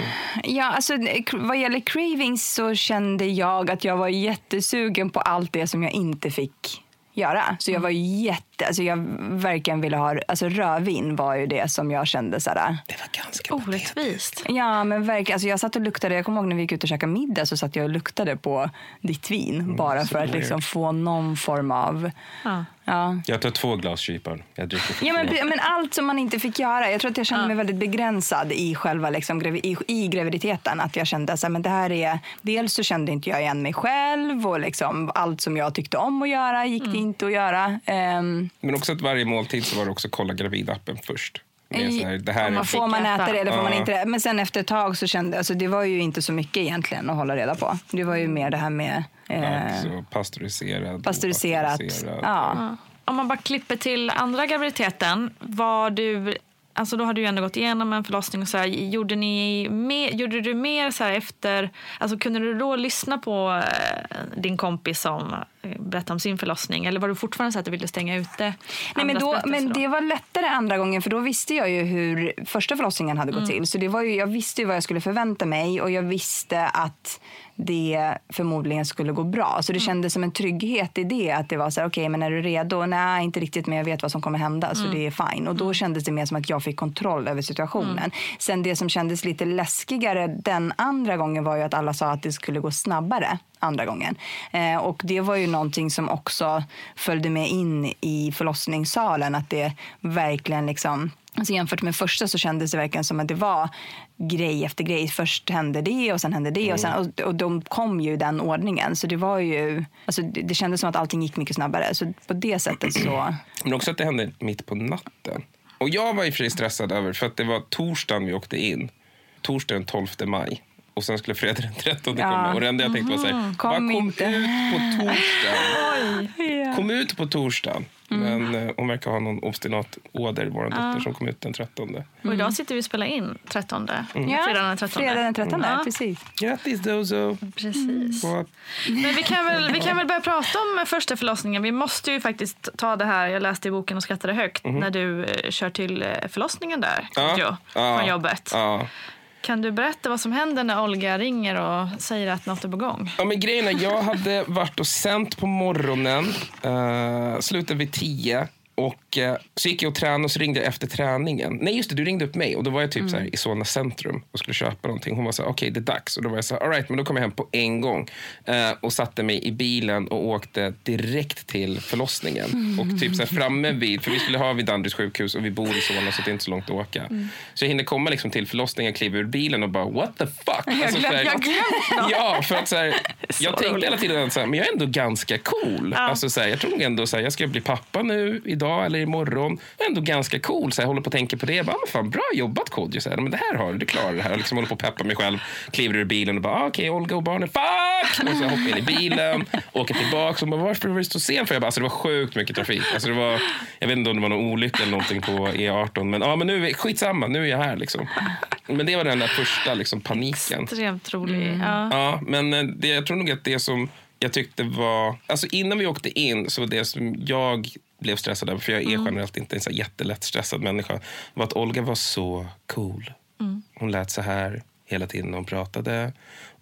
Ja, alltså, vad gäller cravings så kände jag att jag var jättesugen på allt det som jag inte fick göra. Så jag var jätte, alltså jag verkligen ville ha, alltså rödvin var ju det som jag kände sådär. Det var ganska Orättvist. Ja men verkligen, alltså jag satt och luktade, jag kommer ihåg när vi gick ut och käkade middag så satt jag och luktade på ditt vin. bara för att weird. liksom få någon form av, Ja. Ja. Jag tar två glas kyparen. Jag dricker Ja, men, men allt som man inte fick göra. Jag tror att jag kände mig väldigt begränsad i själva liksom, i, i graviditeten. Att jag kände så här, men det här är, dels så kände inte jag igen mig själv och liksom, allt som jag tyckte om att göra gick det inte att göra. Ehm, Men också att varje måltid så var det också kolla gravidappen först. Här, det här man får man äta det eller får man inte det? Men sen efter ett tag så kände alltså det var ju inte så mycket egentligen att hålla reda på. Det var ju mer det här med eh, Alltså, pasteuriserat. opastöriserad. Ja. Om man bara klipper till andra graviditeten. Var du, alltså då har du ju ändå gått igenom en förlossning. Och så här, gjorde, ni mer, gjorde du mer så efter... Alltså kunde du då lyssna på eh, din kompis som eh, berättade om sin förlossning? Eller var du fortfarande så att du ville stänga ute Nej, men, då, men då? det var lättare andra gången för då visste jag ju hur första förlossningen hade gått till. Så det var ju, jag visste ju vad jag skulle förvänta mig och jag visste att det förmodligen skulle gå bra. Så det kändes som en trygghet i det. Att det var så här, okej men är du redo? Nej, inte riktigt men jag vet vad som kommer hända så det är fine. Och då kändes det mer som att jag fick kontroll över situationen. Sen det som kändes lite läskigare den andra gången var ju att alla sa att det skulle gå snabbare andra gången. Eh, och det var ju någonting som också följde med in i förlossningssalen. Att det verkligen liksom Alltså jämfört med första så kändes det verkligen som att det var grej efter grej. Först hände det och sen hände det och, sen, och, och de kom ju i den ordningen. Så det var ju, alltså det, det kändes som att allting gick mycket snabbare. Så på det sättet så... Men också att det hände mitt på natten. Och jag var i och för sig stressad över, för att det var torsdagen vi åkte in. Torsdagen den 12 maj. Och sen skulle fredag den 13 Ja. komma. Och det enda jag tänkte var så här, Kom bara kom inte. ut på torsdagen. Kom ut på torsdagen. Men eh, hon verkar ha någon obstinat åder, vår dotter, som kom ut den 13. Och idag sitter vi och spelar in 13. Ja, Fredagen den 13. Fredag den 13, Ja. precis. Grattis Dozo! Precis. Och- Men vi kan, väl, vi kan väl börja prata om första förlossningen. Vi måste ju faktiskt ta det här, jag läste i boken och skrattade högt, när du eh, kör till eh, förlossningen där, Ja. Jo, Ja. från jobbet. Kan du berätta vad som händer när Olga ringer och säger att något är på gång? Ja, men grejen är, jag hade varit och sänt på morgonen, eh, uh, slutade vid tio. Och eh, så gick jag och tränade och så ringde jag efter träningen. Nej just det, du ringde upp mig och då var jag typ så här, i Solna centrum och skulle köpa någonting. Hon var så här, okej det är dags. Och då var jag så här, all right, men då kom jag hem på en gång. Eh, och satte mig i bilen och åkte direkt till förlossningen. Och typ så här framme vid, för vi skulle ha vid Danderyds sjukhus och vi bor i Solna så det är inte så långt att åka. Så jag hinner komma liksom till förlossningen, kliva ur bilen och bara what the fuck. Alltså, så här- jag glömde Ja, för att så här, jag tänkte roligt. hela tiden att så men jag är ändå ganska cool. Alltså, så jag tror ändå så jag ska bli pappa nu idag eller imorgon. Ändå ganska cool. Så jag håller på att tänka på det. Jag bara, men fan, bra jobbat Kodjo. Så här, men det här har du, du klarar det här. Jag liksom håller på att peppa mig själv. Kliver ur bilen och bara, ah, okej Olga och barnen, fuck! Och så hoppar jag in i bilen, åker tillbaka och bara, varför var du så sen för? Jag bara, alltså, det var sjukt mycket trafik. Alltså, det var, jag vet inte om det var någon olycka eller någonting på E18. Men, ja, men nu, är- skitsamma, nu är jag här liksom. Men det var den där första liksom, paniken. Extremt rolig. Ja. Ja, men eh, det, jag tror nog att det som jag tyckte var... Alltså innan vi åkte in så var det som jag blev stressad över, för jag är generellt inte en så jättelätt stressad människa, var att Olga var så cool. Hon lät så här hela tiden när hon pratade.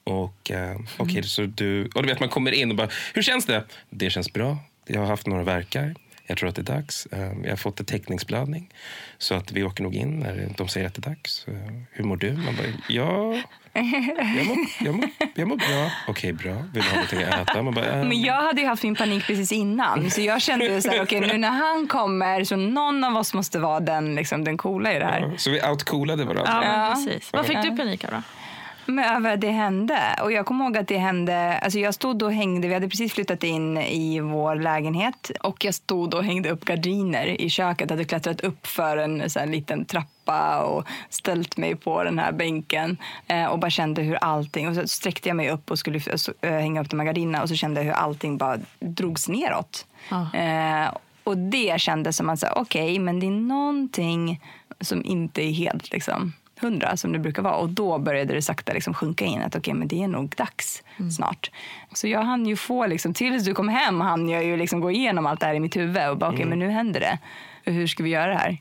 Och eh, okej, så du... Och du vet, man kommer in och bara, hur känns det? Det känns bra. Jag har haft några verkar. Jag tror att det är dags. Eh, Jag har fått en täckningsblödning. Så att vi åker nog in när de säger att det är dags. Eh, Hur mår du? Man bara, ja, jag mår, jag mår, jag mår bra. Okej, bra. Vill du ha någonting att äta? Man bara, äh. Men jag hade ju haft min panik precis innan. Så jag kände så här, okej nu när han kommer så någon av oss måste vara den, liksom, den coola i det här. Så vi outcoolade varandra. Ja, Ja. precis. Vad fick du panik av då? Men över det hände. Och jag kommer ihåg att det hände, alltså jag stod och hängde, vi hade precis flyttat in i vår lägenhet och jag stod och hängde upp gardiner i köket, hade klättrat upp för en så liten trappa och ställt mig på den här bänken eh, och bara kände hur allting, och så sträckte jag mig upp och skulle så, eh, hänga upp de här gardinerna och så kände jag hur allting bara drogs neråt. Eh, och det kändes som att okej, men det är någonting som inte är helt liksom hundra som det brukar vara. Och då började det sakta liksom sjunka in att okej, men det är nog dags snart. Så jag hann ju få, liksom, tills du kom hem, hann jag ju liksom gå igenom allt det här i mitt huvud och bara okej, men nu händer det. Hur ska vi göra det här?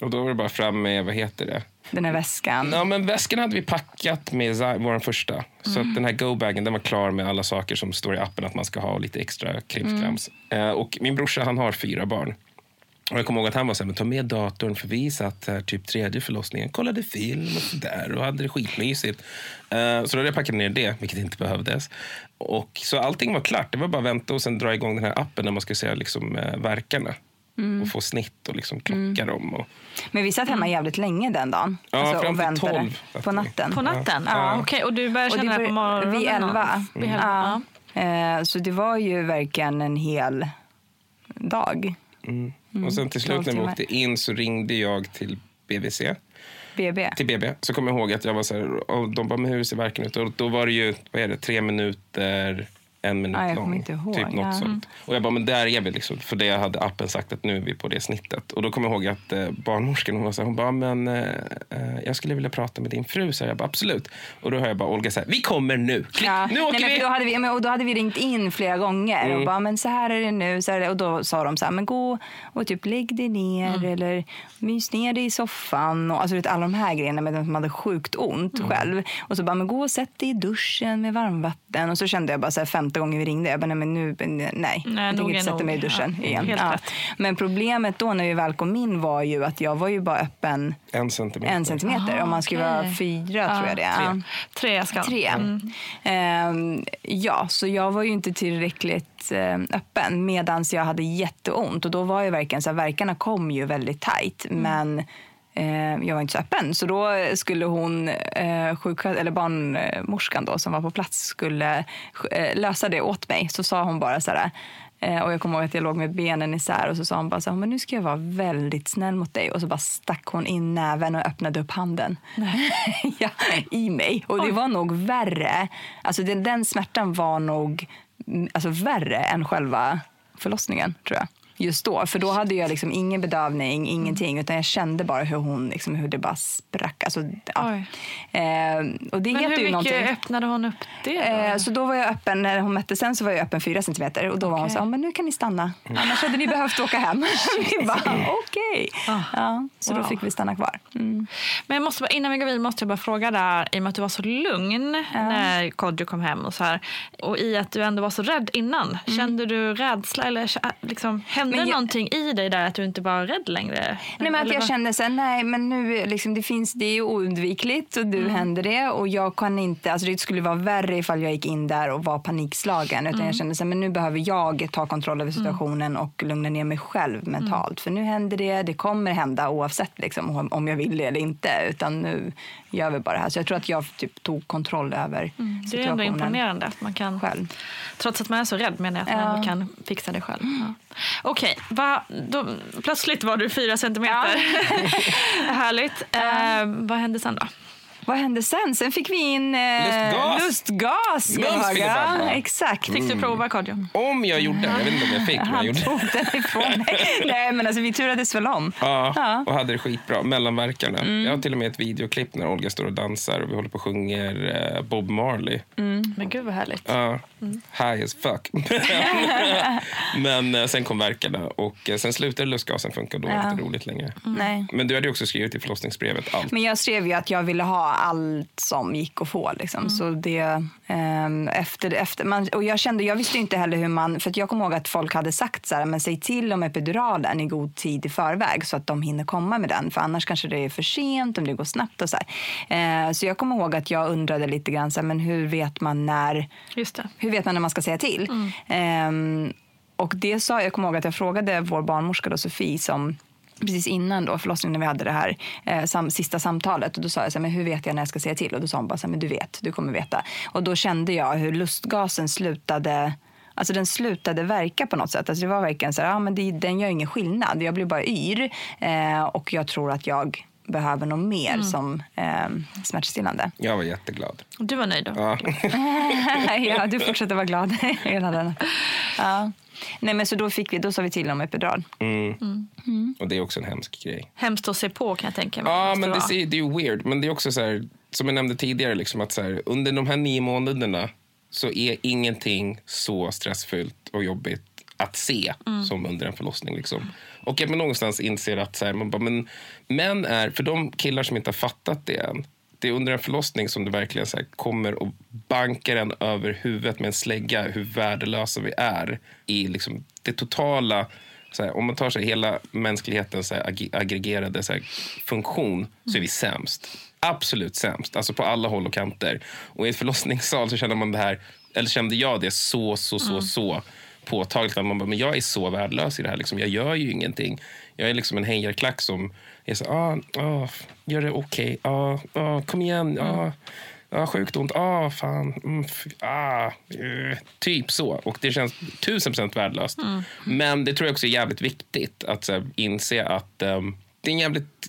Och då var det bara fram med, vad heter det? Den här väskan. Ja, men väskan hade vi packat med vår första. Så att den här go-bagen den var klar med alla saker som står i appen att man ska ha och lite extra krimskrams. Eh, och min brorsa han har fyra barn. Och jag kommer ihåg att han var så här, men ta med datorn för vi satt här typ tredje förlossningen, kollade film och sådär och hade det skitmysigt. Eh, så då hade jag packat ner det, vilket inte behövdes. Och så allting var klart, det var bara att vänta och sen dra igång den här appen när man ska se liksom, eh, verkarna. Och få snitt och liksom klocka dem. Och, Men vi satt hemma jävligt länge den dagen. Ja, Alltså, fram och till väntade 12 satt På natten. På natten? Ja. Okej, och du började känna det på morgonen? Vid elva. Elva. Ja. Eh, Så det var ju verkligen en hel dag. Och sen till slut när vi 12 åkte in så ringde jag till BVC BB. till BB. Så kommer jag ihåg att jag var så här, och de bara, men hur ser verken ut? Och då var det ju, vad är det, tre minuter, en minut jag lång. kommer inte ihåg, Typ något ja. sånt. Och jag bara, men där är vi liksom. För det hade appen sagt att nu är vi på det snittet. Och då kommer jag ihåg att eh, barnmorskan, hon var så här, hon bara, men eh, eh, jag skulle vilja prata med din fru. Så jag bara, absolut. Och då hör jag bara Olga här, vi kommer nu. Klick, Ja. nu åker Nej, vi. Då hade vi, men, och då hade vi ringt in flera gånger Mm. och bara, men så här är det nu. Så här. Och då sa de så här, men gå och typ lägg dig ner Mm. eller mys ner dig i soffan. Och, alltså, vet, alla de här grejerna med att man hade sjukt ont Mm. själv. Och så bara, men gå och sätt dig i duschen med varmvatten. Och så kände jag bara så här, femte gången vi ringde, jag bara, nej men nu, nej, Nej, jag tänker inte sätta mig i duschen Ja, igen. Ja. Men problemet då när vi väl kom in var ju att jag var ju bara öppen En centimeter. en centimeter. Om man skulle okej. vara fyra tror jag det är. Tre. Ja. Tre ska Tre. Ehm, ja, så jag var ju inte tillräckligt eh, öppen medan jag hade jätteont. Och då var ju verkligen så här, verkarna kom ju väldigt tajt. Men eh, jag var inte så öppen. Så då skulle hon, eh, sjuksköt- eller barnmorskan då, som var på plats, skulle eh, lösa det åt mig. Så sa hon bara så här, eh, och jag kommer ihåg att jag låg med benen isär och så sa hon bara så här, men nu ska jag vara väldigt snäll mot dig. Och så bara stack hon in näven och öppnade upp handen ja, i mig. Och det var nog värre. Alltså den, den smärtan var nog mm, alltså, värre än själva förlossningen tror jag. Just då. För då hade jag liksom ingen bedövning, ingenting. Utan jag kände bara hur, hon, liksom, hur det bara sprack. Alltså, ja. Eh, och det Men heter hur ju mycket någonting. öppnade hon upp det? Då? Eh, så då var jag öppen, när hon mätte sen så var jag öppen 4 centimeter. Och då var hon så men nu kan ni stanna. Annars hade ni behövt åka hem. vi bara, okej. Ja, så Wow. då fick vi stanna kvar. Mm. Men jag måste bara, innan vi går vidare måste jag bara fråga där, i och med att du var så lugn när Kodjo kom hem och så här, och i att du ändå var så rädd innan. Kände du rädsla eller liksom, hände Mm. Men jag- någonting i dig där att du inte var rädd längre? Nej, men att jag vad? kände så här, nej men nu liksom, det finns, det är oundvikligt och nu händer det och jag kan inte, alltså det skulle vara värre ifall jag gick in där och var panikslagen utan jag kände så här, men nu behöver jag ta kontroll över situationen och lugna ner mig själv mentalt för nu händer det, det kommer hända oavsett liksom, om- jag vill det eller inte utan nu gör vi bara det här. Så jag tror att jag typ tog kontroll över Det är ändå situationen imponerande att man kan, själv. trots att man är så rädd menar jag, att man Ja. kan fixa det själv. Ja. Okej, då, plötsligt var du fyra centimeter. Härligt. Eh, vad hände sen då? Vad hände sen? Sen fick vi in eh, Lustgas. lustgas. Exakt. Fick du prova Kodjo? Om jag gjorde, jag vet inte om jag fick, men jag Han gjorde. tog den ifrån mig. Nej, men alltså vi turades väl om. Ja, Ja. Mm. och hade det skitbra. Mellanverkarna. Jag har till och med ett videoklipp när Olga står och dansar och vi håller på och sjunger eh, Bob Marley. Men gud vad härligt. Ja, Mm. high as fuck. Men eh, sen kom verkarna och eh, sen slutade lustgasen funka. Då var det Ja. inte roligt längre. Nej. Men du hade också skrivit i förlossningsbrevet allt. Men jag skrev ju att jag ville ha allt som gick att få. Liksom. Så det, ehm, efter, efter, man, och jag, kände, jag visste inte heller hur man... För jag kommer ihåg att folk hade sagt så här, men säg till om epiduralen i god tid i förväg så att de hinner komma med den. För annars kanske det är för sent om det går snabbt. och Så, här. Eh, så jag kommer ihåg att jag undrade lite grann, så här, men hur vet man när hur vet man när man ska säga till? Ehm, och det sa, jag kommer ihåg att jag frågade vår barnmorska då, Sofie som precis innan då förlossningen när vi hade det här eh, sam, sista samtalet och då sa jag så här, men hur vet jag när jag ska säga till? Och då sa hon bara så här, men du vet, du kommer veta. Och då kände jag hur lustgasen slutade Alltså den slutade verka på något sätt. Alltså det var verkligen så här, ja, men det, den gör ingen skillnad. Jag blir bara yr eh, och jag tror att jag behöver något mer som eh, smärtstillande. Jag var jätteglad. Du var nöjd då? Ja. ja, du fortsätter vara glad hela den. Ja. Nej, men så då, fick vi, då sa vi till om epidural. Mm. Och det är också en hemsk grej. Hemskt att se på kan jag tänka mig. Ja, men det, vara. ser- det är ju weird. Men det är också så här, som jag nämnde tidigare, liksom att så här, under de här nio månaderna så är ingenting så stressfyllt och jobbigt att se som under en förlossning. Liksom. Och att man någonstans inser att så här, man bara, men, män är, för de killar som inte har fattat det än, det är under en förlossning som det verkligen så här, kommer och bankar en över huvudet med en slägga hur värdelösa vi är i liksom, det totala så här, om man tar sig hela mänsklighetens så här, ag- aggregerade så här, funktion så är vi sämst. Absolut sämst, alltså på alla håll och kanter. Och i ett förlossningssal så känner man det här, eller kände jag det så, så, så, så påtagligt. Att man bara, men jag är så värdelös i det här. Liksom. Jag gör ju ingenting. Jag är liksom en hejarklack som är så, ah, ah, gör det okej, ah, ah, kom igen, ah. Ja, sjukt ont. Ah, fan. Mm, ah, eh, typ så. Och det känns tusen procent värdelöst. Men det tror jag också är jävligt viktigt att så här, inse att ehm, det är en jävligt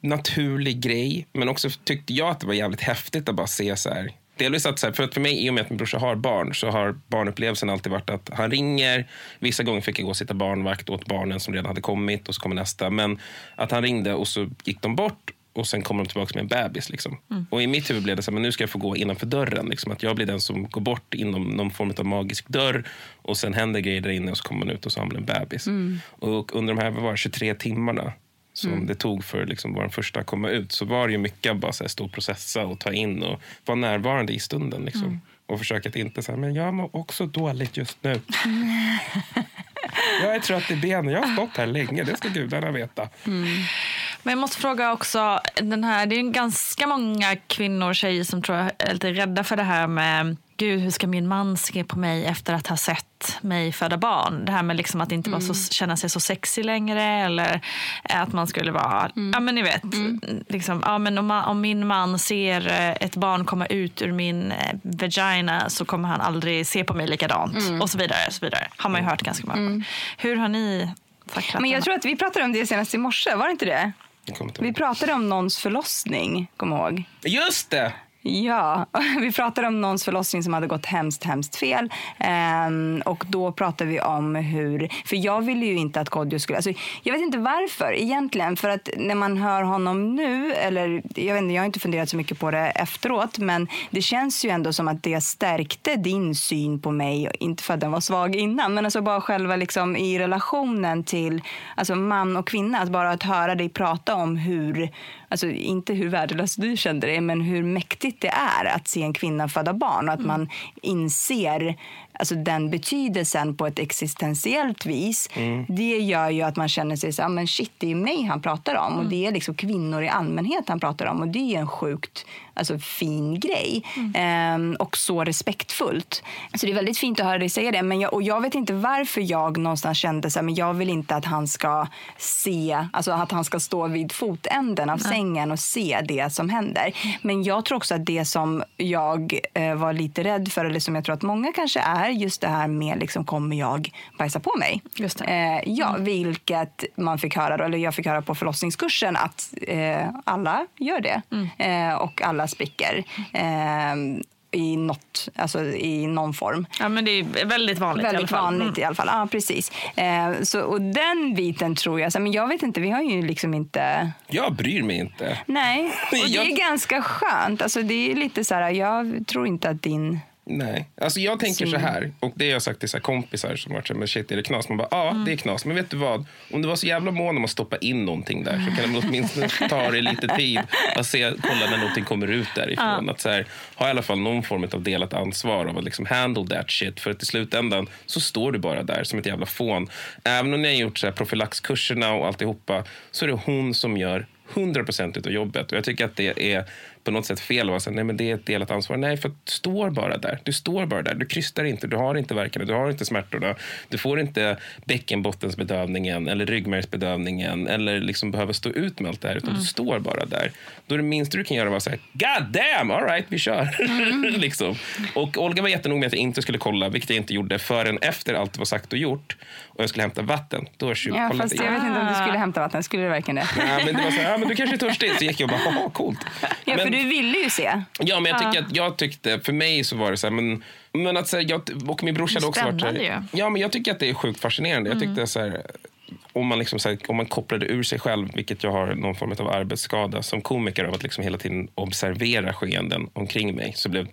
naturlig grej. Men också tyckte jag att det var jävligt häftigt att bara se så här. Delvis att, så här, för att för mig, i och med att min brorsa har barn, så har barnupplevelsen alltid varit att han ringer. Vissa gånger fick jag gå och sitta barnvakt åt barnen som redan hade kommit och så kommer nästa. Men att han ringde och så gick de bort och sen kommer de tillbaka med en bebis. Liksom. Och i mitt huvud blev det så här, men nu ska jag få gå innanför dörren. Liksom. Att jag blir den som går bort inom någon form av magisk dörr och sen händer grejer där inne och så kommer man ut och så har man en bebis. Och under de här var det, 23 timmarna som det tog för liksom vår första att komma ut så var det ju mycket bara så här, stå och processa och ta in och vara närvarande i stunden. Liksom. Och försöka att inte säga, men jag mår också dåligt just nu. jag är trött i benen, jag har stått här länge, det ska gudarna veta. Men jag måste fråga också, den här, det är ganska många kvinnor och tjejer som tror jag är lite rädda för det här med Gud, hur ska min man se på mig efter att ha sett mig föda barn? Det här med liksom att inte vara så, känna sig så sexig längre eller att man skulle vara, ja men ni vet, liksom, ja, men om, om min man ser eh, ett barn komma ut ur min eh, vagina så kommer han aldrig se på mig likadant och så vidare. Och så vidare. Har man ju hört ganska många gånger. Hur har ni tacklat Men jag tror att vi pratade om det senast i morse, var det inte det? Vi pratade om någons förlossning, kom ihåg. Just det! Ja, vi pratade om någons förlossning som hade gått hemskt, hemskt fel. Ehm, och då pratade vi om hur... För jag ville ju inte att Kodjo skulle... Alltså, jag vet inte varför egentligen. För att när man hör honom nu, eller jag vet inte, jag har inte funderat så mycket på det efteråt, men det känns ju ändå som att det stärkte din syn på mig. Inte för att den var svag innan, men alltså bara själva liksom i relationen till alltså man och kvinna. Att bara att höra dig prata om hur, alltså inte hur värdelös du kände dig, men hur mäktigt det är att se en kvinna föda barn och att man inser alltså den betydelsen på ett existentiellt vis. Det gör ju att man känner sig så här, men shit, det är mig han pratar om. Och det är liksom kvinnor i allmänhet han pratar om. Och det är en sjukt alltså, fin grej. Ehm, och så respektfullt. Så det är väldigt fint att höra dig säga det, men jag, och jag vet inte varför jag någonstans kände så här, men jag vill inte att han ska se, alltså att han ska stå vid fotänden av sängen och se det som händer. Men jag tror också att det som jag eh, var lite rädd för, eller som jag tror att många kanske är, just det här med liksom, kommer jag bajsa på mig? Just det. Eh, ja, vilket man fick höra, då, eller jag fick höra på förlossningskursen att eh, alla gör det. Eh, och alla spricker. Eh, i, något, alltså i någon form. Ja, men det är väldigt vanligt i alla Väldigt fall. Mm. vanligt i alla fall. Ja, precis. Eh, så, och den biten tror jag, så, men jag vet inte, vi har ju liksom inte... Jag bryr mig inte. Nej, och det är ganska skönt. Alltså, det är lite så här, jag tror inte att din... Nej. Alltså jag tänker så här, och det har jag sagt till så kompisar som varit så här, men shit är det knas? Man bara, ja det är knas. Men vet du vad? Om du var så jävla mån om att stoppa in någonting där så kan det åtminstone ta dig lite tid att se, kolla när någonting kommer ut därifrån. Att så här, ha i alla fall någon form av delat ansvar av att liksom handle that shit. För att i slutändan så står du bara där som ett jävla fån. Även om ni har gjort så här profylaxkurserna och alltihopa så är det hon som gör 100% av jobbet. Och jag tycker att det är på något sätt fel att så här, nej men det är ett delat ansvar. Nej, för att du står bara där. Du står bara där. Du krystar inte, du har inte verkarna, du har inte smärtorna. Du får inte bäckenbottensbedövningen eller ryggmärgsbedövningen eller liksom behöver stå ut med allt det här. Utan du står bara där. Då är det minsta du kan göra vara säga God damn, all right, vi kör. liksom. Och Olga var jättenoga med att jag inte skulle kolla, vilket jag inte gjorde förrän efter allt var sagt och gjort. Och jag skulle hämta vatten. Då Ja, fast jag igen. vet inte om du skulle hämta vatten. Skulle du verkligen det? Ja, men det var så här, ja, men du kanske är törstig. Så gick jag och bara, haha, coolt. Ja, men, du ville ju se. ja, men jag, tycker att, jag tyckte, för mig så var det så här, men, men att så här, jag, och min brorsa hade också varit Spännande Ja, men jag tycker att det är sjukt fascinerande. Jag tyckte så här, om man, liksom, så här, om man kopplade ur sig själv, vilket jag har någon form av arbetsskada som komiker av att liksom hela tiden observera skeenden omkring mig, så blev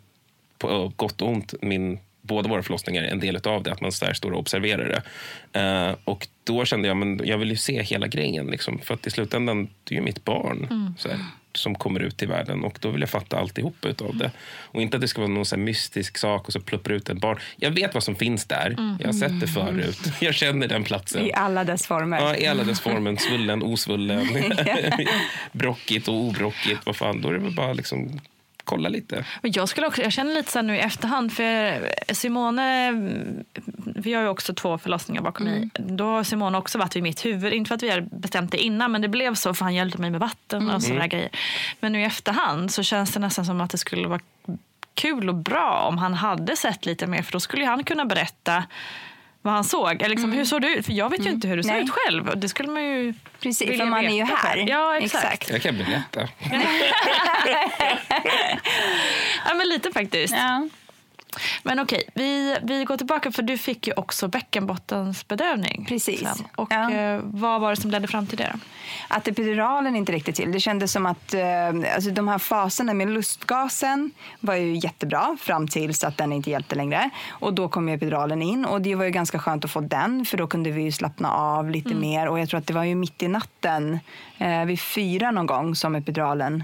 på gott och ont min båda våra förlossningar en del av det, att man där står och observerar det. Eh, och då kände jag men jag vill ju se hela grejen. Liksom, för att i slutändan, det är ju mitt barn så som kommer ut i världen och då vill jag fatta alltihop utav det. Och inte att det ska vara någon så mystisk sak och så pluppar ut ett barn. Jag vet vad som finns där. Jag har sett det förut. Jag känner den platsen. I alla dess former. Ja, i alla dess former. Svullen, osvullen, brockigt och obrockigt. Vad fan, då är det väl bara liksom kolla lite. Men jag, skulle också, jag känner lite så här nu i efterhand, för Simone, vi har ju också två förlossningar bakom mig. Då har Simone också varit vid mitt huvud. Inte för att vi hade bestämt det innan, men det blev så för han hjälpte mig med vatten och sådana grejer. Men nu i efterhand så känns det nästan som att det skulle vara kul och bra om han hade sett lite mer, för då skulle han kunna berätta vad han såg. Eller liksom, Hur såg du ut? För jag vet ju inte hur du ser ut själv. Det skulle man ju Precis, vilja för man är ju här. Ja, exakt. Jag kan berätta. Ja, men lite faktiskt. Ja. Men okej, vi, vi går tillbaka för du fick ju också bäckenbottensbedövning. Precis. sen. Och Ja. eh, vad var det som ledde fram till det då? Att epiduralen inte räckte till. Det kändes som att eh, alltså de här faserna med lustgasen var ju jättebra fram tills att den inte hjälpte längre. Och då kom epiduralen in och det var ju ganska skönt att få den för då kunde vi slappna av lite Mm. mer. Och jag tror att det var ju mitt i natten eh, vid fyra någon gång som epiduralen,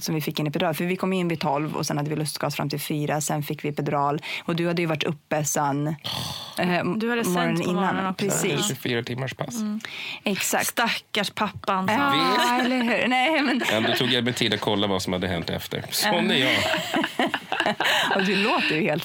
som vi fick en epidural. För vi kom in vid tolv och sen hade vi lustgas fram till fyra. Sen fick vi epidural och du hade ju varit uppe sen eh, Du hade morgonen på morgonen också. Precis, 24 timmars pass. exakt. Stackars pappan. Ja, eller hur? Nej, men Ja, då tog jag mig tid att kolla vad som hade hänt efter. Sån är jag. Och du låter ju helt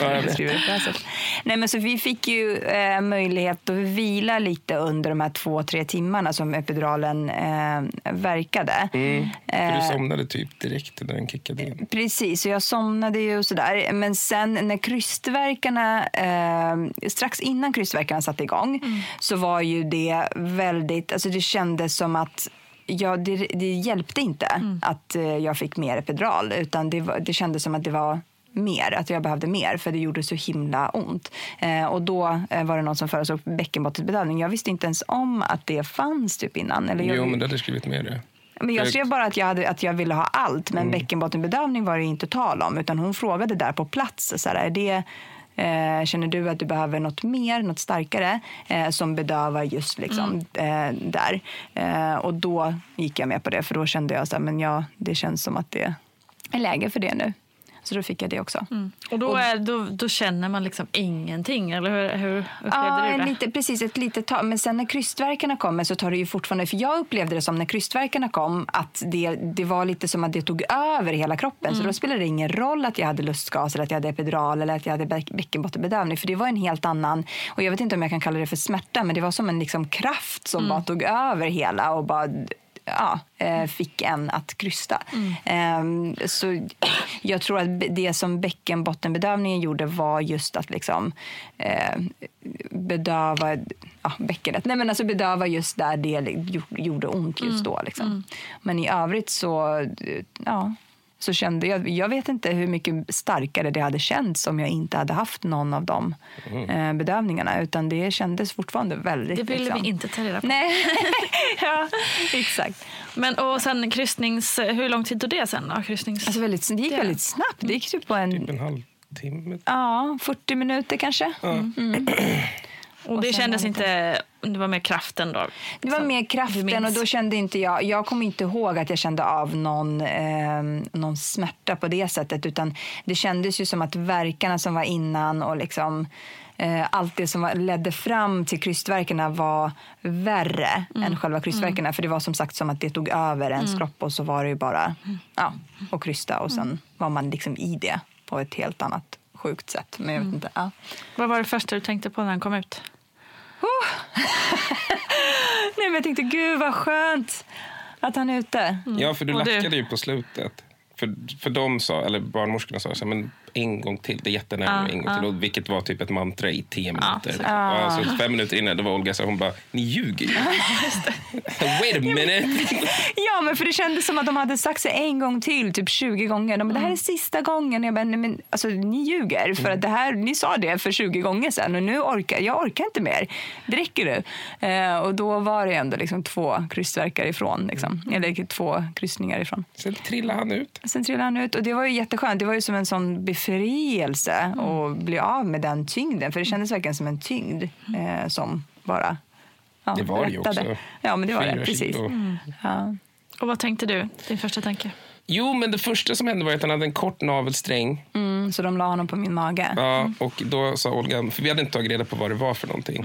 när du det sättet. Nej, men så vi fick ju eh, möjlighet att vila lite under de här två, tre timmarna som epiduralen eh, verkade. Mm. För du Eh, somnade typ direkt när den kickade in. Precis, och jag somnade ju och sådär. Men sen när krystverkarna, eh, strax innan krystverkarna satte igång så var ju det väldigt, alltså det kändes som att Ja, det, det hjälpte inte att eh, jag fick mer epidural utan det, var, det kändes som att det var mer, att jag behövde mer för det gjorde så himla ont. Eh, och då eh, var det någon som föreslog bäckenbottensbedövning. Jag visste inte ens om att det fanns typ innan. Eller jag, Jo, men du hade skrivit med det. Men jag skrev bara att jag, hade, att jag ville ha allt, men Mm. bäckenbottenbedövning var det inte tal om. Utan hon frågade där på plats, så här, är det, eh, känner du att du behöver något mer, något starkare eh, som bedövar just liksom, Mm. eh, där? Eh, och då gick jag med på det, för då kände jag att ja, det känns som att det är läge för det nu. Så då fick jag det också. Och då, är, då, då känner man liksom ingenting, eller hur, hur upplevde Ja, du det? lite, precis ett litet tag. Men sen när krystverkarna kommer så tar det ju fortfarande... För jag upplevde det som när krystverkarna kom att det, det var lite som att det tog över hela kroppen. Så då spelade det ingen roll att jag hade lustgas eller att jag hade epidural eller att jag hade bäck- bäckenbottenbedövning. För det var en helt annan... Och jag vet inte om jag kan kalla det för smärta, men det var som en liksom kraft som bara tog över hela och bara ja, eh, fick en att krysta. Ehm, så jag tror att det som bäckenbottenbedövningen gjorde var just att liksom, eh, bedöva ja, bäckenet. Nej, men alltså bedöva just där det gjorde ont just då. Liksom. Men i övrigt så, ja, så kände jag... Jag vet inte hur mycket starkare det hade känts om jag inte hade haft någon av de eh, bedövningarna. Utan det kändes fortfarande väldigt... Det ville liksom, vi inte ta reda på. Nej, ja, exakt. Men, och sen kryssnings... Hur lång tid tog det sen då? Kryssnings... Alltså väldigt, det gick väldigt snabbt. Det gick typ på en, Typ en halvtimme. ja, 40 minuter kanske. Mm. Och det sen kändes det inte... Det var mer kraften då? Det var mer kraften och då kände inte jag, jag kommer inte ihåg att jag kände av någon, eh, någon smärta på det sättet utan det kändes ju som att verkarna som var innan och liksom eh, allt det som ledde fram till krystverkarna var värre än själva krystverkarna. För det var som sagt som att det tog över ens kropp och så var det bara ja, att krysta och sen var man liksom i det på ett helt annat sjukt sätt. Men jag vet inte. Ja. Vad var det första du tänkte på när han kom ut? Nej, men jag tänkte gud vad skönt att han är ute. Ja, för du Och du? lackade ju på slutet. För, för de sa, eller barnmorskorna sa så här, men en gång till, det är jättenära, Ja, en gång till. Och, vilket var typ ett mantra i tio minuter. så- och alltså, fem minuter innan det var Olga så hon bara, ni ljuger ju. Wait a minute. Ja, men för det kändes som att de hade sagt sig en gång till, typ 20 gånger. De bara, det här är sista gången. Jag bara, men alltså, ni ljuger. För att det här, ni sa det för 20 gånger sedan och nu orkar jag orkar inte mer. Det räcker nu. Eh, och då var det ändå liksom två kryssverkar ifrån. Liksom. Eller två kryssningar ifrån. Sen trillade han ut. Sen trillade han ut och det var ju jätteskönt. Det var ju som en sån befrielse att bli av med den tyngden. För det kändes verkligen som en tyngd eh, som bara ja, Det var det ju också. Ja, men det var det. Precis. kilo. Ja. Och vad tänkte du? Din första tanke? Jo, men det första som hände var att han hade en kort navelsträng. Mm, så de la honom på min mage. Ja, och då sa Olga, för vi hade inte tagit reda på vad det var för någonting.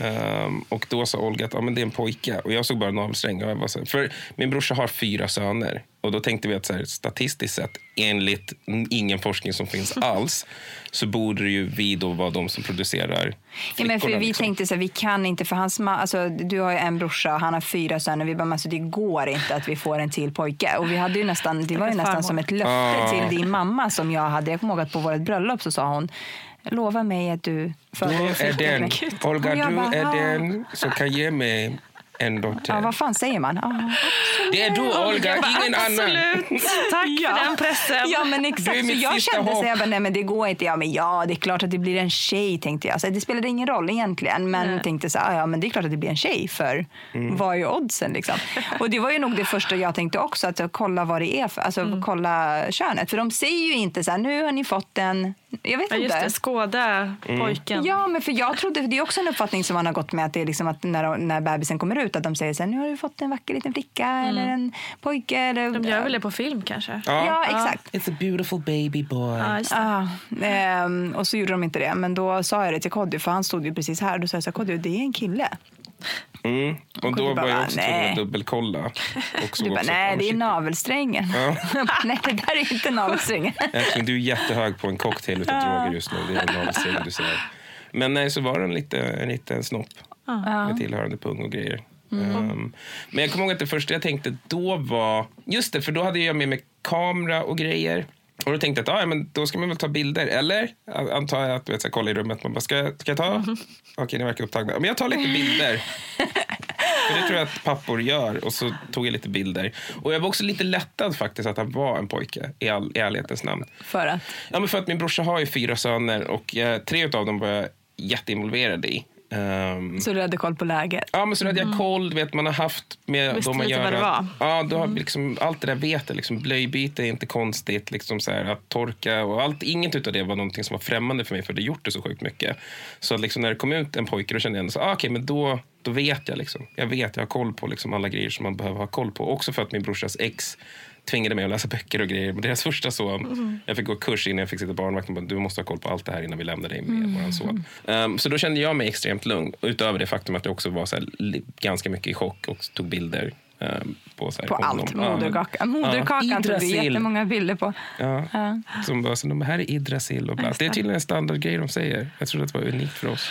Ehm, och då sa Olga att ja, men det är en pojke. Och jag såg bara navelsträng. Och jag var så, här- för min brorsa har fyra söner. Och då tänkte vi att så här, statistiskt sett, enligt ingen forskning som finns alls, så borde ju vi då vara de som producerar Ja, men för vi liksom. tänkte så här, vi kan inte, för hans ma- alltså, du har ju en brorsa och han har fyra söner. Vi bara, men alltså, det går inte att vi får en till pojke. Och vi hade ju nästan, det var ju nästan som ett löfte Ah. till din mamma som jag hade. Jag kommer ihåg att på vårt bröllop så sa hon, lova mig att du Du föder en är flicka." den, Olga, du bara, är den som kan ge mig en dotter. Ja, vad fan säger man? Ah. Det är du, Olga, ingen annan. Tack för den pressen. Ja men Du exakt. Så jag sista kände så hopp. jag bara, nej men det går inte. Ja men ja, det är klart att det blir en tjej tänkte jag. Så det spelade ingen roll egentligen. Men tänkte så ja men det är klart att det blir en tjej för Mm. vad är oddsen liksom? Och det var ju nog det första jag tänkte också. Att kolla vad det är för, alltså Mm. kolla könet. För de säger ju inte så här, nu har ni fått en, jag vet Ja, just inte. det, skåda pojken. Ja, men för jag trodde, det är också en uppfattning som man har gått med att det är liksom att när, när bebisen kommer ut att de säger så här, nu har du fått en vacker liten flicka eller en pojke. Eller, De gör väl det på film kanske? Ja, exakt. It's a beautiful baby boy. Ja. Ah, ehm, och så gjorde de inte det. Men då sa jag det till Kodjo, för han stod ju precis här. Då sa jag så här, Kodjo, det är en kille. Mm. Och kunde då bara, var jag också tvungen nej. att dubbelkolla. Och så Du bara, nej, det är navelsträngen. Bara, nej, det där är inte navelsträngen. Älskling, du är jättehög på en cocktail utav droger just nu. Det är en navelsträng du säger. Men nej, så var det en, lite, en liten snopp med tillhörande pung och grejer. Um, men jag kommer ihåg att det första jag tänkte då var... Just det, för då hade jag med mig kamera och grejer. Och då tänkte jag att ah, men då ska man väl ta bilder. Eller antar jag att du vet, så här, kolla i rummet. Man bara, ska, ska jag ta? Okej, ni verkar upptagna. Men jag tar lite bilder. För det tror jag att pappor gör. Och så tog jag lite bilder. Och jag var också lite lättad faktiskt att han var en pojke. I, all, i ärlighetens namn. För att? Ja, men för att min brorsa har ju fyra söner och eh, tre av dem var jag jätteinvolverad i. Ehm, Så du hade koll på läget? Ja, men så hade jag koll. Du vet, man har haft med att lite göra. vad det var. Ja, du har liksom, allt det där vet jag. Liksom, blöjbyte är inte konstigt. Liksom, så här, att torka och allt. Inget av det var någonting som var främmande för mig för hade gjort det så sjukt mycket. Så att, liksom, när det kom ut en pojke då kände jag så ah, men då, då vet jag. Liksom. Jag vet, jag har koll på liksom, alla grejer som man behöver ha koll på. Också för att min brorsas ex tvingade mig att läsa böcker och grejer. Men deras första son, jag fick gå kurs innan jag fick sitta barnvakt. bara, Du måste ha koll på allt det här innan vi lämnar dig med våran son. Um, så då kände jag mig extremt lugn. Utöver det faktum att jag också var så här, ganska mycket i chock och tog bilder. um, på så här, På allt. Moderkakan, Moderkakan Ja, tog du Yggdrasil. jättemånga bilder på. Ja. Ja. Som bara, så, de här är Yggdrasil och bla. Det är tydligen en standardgrej de säger. Jag tror att det var unikt för oss.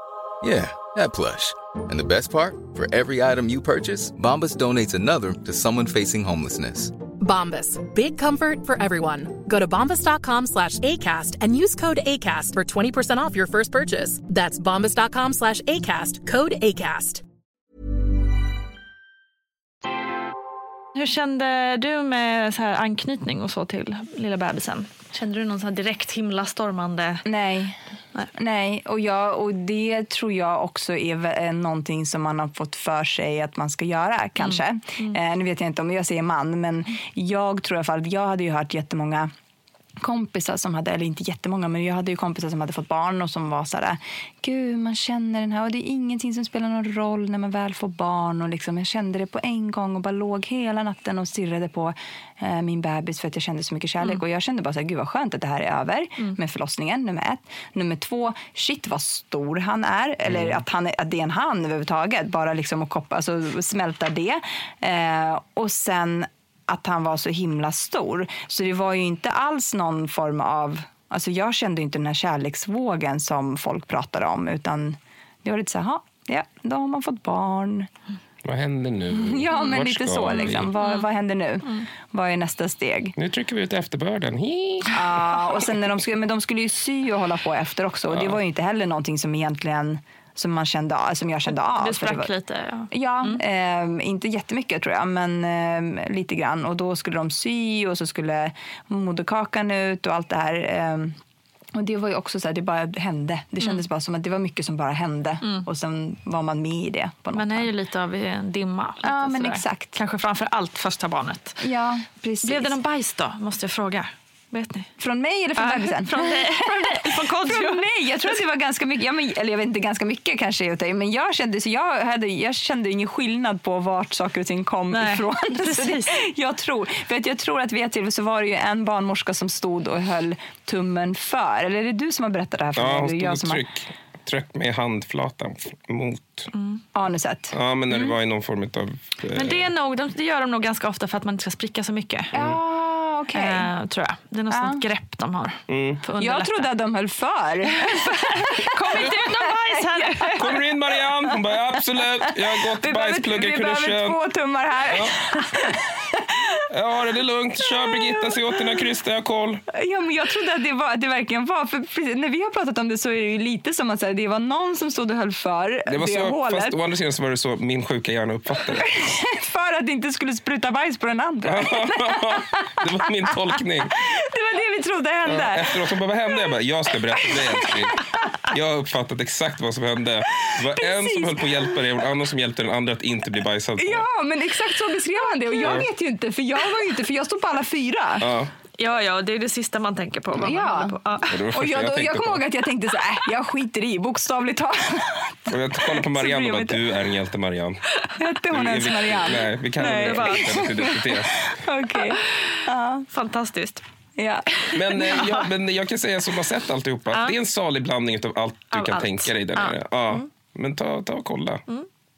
Yeah, that plush. And the best part? For every item you purchase, Bombas donates another to someone facing homelessness. Bombas. Big comfort for everyone. Go to bombas.com slash ACAST and use code ACAST for 20% off your first purchase. That's bombas.com slash ACAST. Code ACAST. Hur kände du med så här anknytning och så till lilla bebisen? Kände du någon så här direkt himla stormande? Nej. Nej, och, jag, och det tror jag också är eh, någonting som man har fått för sig att man ska göra kanske. Eh, nu vet jag inte om jag säger man, men jag tror i alla fall, jag hade ju hört jättemånga kompisar som hade, eller inte jättemånga, men jag hade ju kompisar som hade fått barn och som var så här, gud man känner den här och det är ingenting som spelar någon roll när man väl får barn och liksom, jag kände det på en gång och bara låg hela natten och stirrade på eh, min bebis för att jag kände så mycket kärlek Mm. och jag kände bara så här, gud vad skönt att det här är över med förlossningen, nummer ett. Nummer två, shit vad stor han är, eller att, han är, att det är en han överhuvudtaget, bara liksom att koppa, alltså smälta det. Eh, och sen att han var så himla stor. Så det var ju inte alls någon form av... Alltså jag kände inte den här kärleksvågen som folk pratade om. Utan det var lite så här, "Ha, ja, då har man fått barn. Vad händer nu? Ja, men Vart lite så. Liksom. Vad, vad händer nu? Vad är nästa steg? Nu trycker vi ut efterbörden. Hi. Ja, och sen när de skulle, men de skulle ju sy och hålla på efter också. Och det var ju inte heller någonting som egentligen som man kände som jag kände av. Det för det sprack var- lite. Ja. Ja, eh, inte jättemycket tror jag, men eh, lite grann. Och då skulle de sy och så skulle moderkakan ut och allt det här. Eh, och det var ju också så här, det bara hände. Det kändes bara som att det var mycket som bara hände. Och sen var man med i det. På något Man är ju lite av en dimma. Ja, men sådär. exakt. Kanske framför allt första barnet. Ja, precis. Blev det någon bajs då? Måste jag fråga. Vet ni? Från mig eller från Ja, bebisen? från dig. Från dig. Från Kodjo. Från mig? Jag tror att det var ganska mycket. Ja, men, eller jag vet inte ganska mycket kanske. jag Men jag kände, så jag, hade, jag kände ingen skillnad på vart saker och ting kom Nej, ifrån. Precis. det, jag, tror, för att jag tror att vid ett tillfälle så var det ju en barnmorska som stod och höll tummen för. Eller är det du som har berättat det här för Ja, mig? hon Det är stod jag som har- tryck, tryck med handflatan mot. Anuset. Ja, men när Mm. det var i någon form av... eh, Men det, är nog, de- det gör de nog ganska ofta för att man inte ska spricka så mycket. Ja, okej. Eh, tror jag. Det är något Ja. sånt grepp de har. Mm. Jag trodde att de höll för. Kom inte ut någon bajs här! Kommer du in Marianne? Hon bara absolut, jag har gått behöver, vi behöver bajspluggarkursen. två tummar här. Ja. Ja, det är lugnt. Kör Birgitta, se åt dina kryss, jag har koll. Ja, men jag trodde att det, var, att det verkligen var. För precis, när vi har pratat om det så är det ju lite som att säga, det var någon som stod och höll för Det var det så, hålet fast å andra sidan så var det så min sjuka hjärna uppfattade för att det inte skulle spruta bajs på den andra. Det var min tolkning. Det var det vi trodde hände. Ja, efteråt, hon bara, vad hände? Jag bara, jag ska berätta för dig älskling. Jag har uppfattat exakt vad som hände. Det var en som höll på att hjälpa dig och en annan som hjälpte den andra att inte bli bajsad på. Ja, men exakt så beskrev han det. Och jag Ja. vet ju inte, för jag var ju inte, för jag stod på alla fyra. Ja. Ja, ja, det är det sista man tänker på. vad man Ja. på. Ja. Och jag, jag då, tänkte jag kommer ihåg att jag tänkte så här, äh, jag skiter i, bokstavligt talat. Och jag kollade på Marianne och bara, du är en hjälte Marianne. Hette hon ens Vi- Marianne? Nej, vi kan Nej. inte diskutera. Okej. Ja. Fantastiskt. Ja. Men, eh, jag, men jag kan säga som har sett alltihopa, Ja. det är en salig blandning av allt du Av kan allt. tänka dig där Ja. nere. Ja. Men ta, ta och kolla.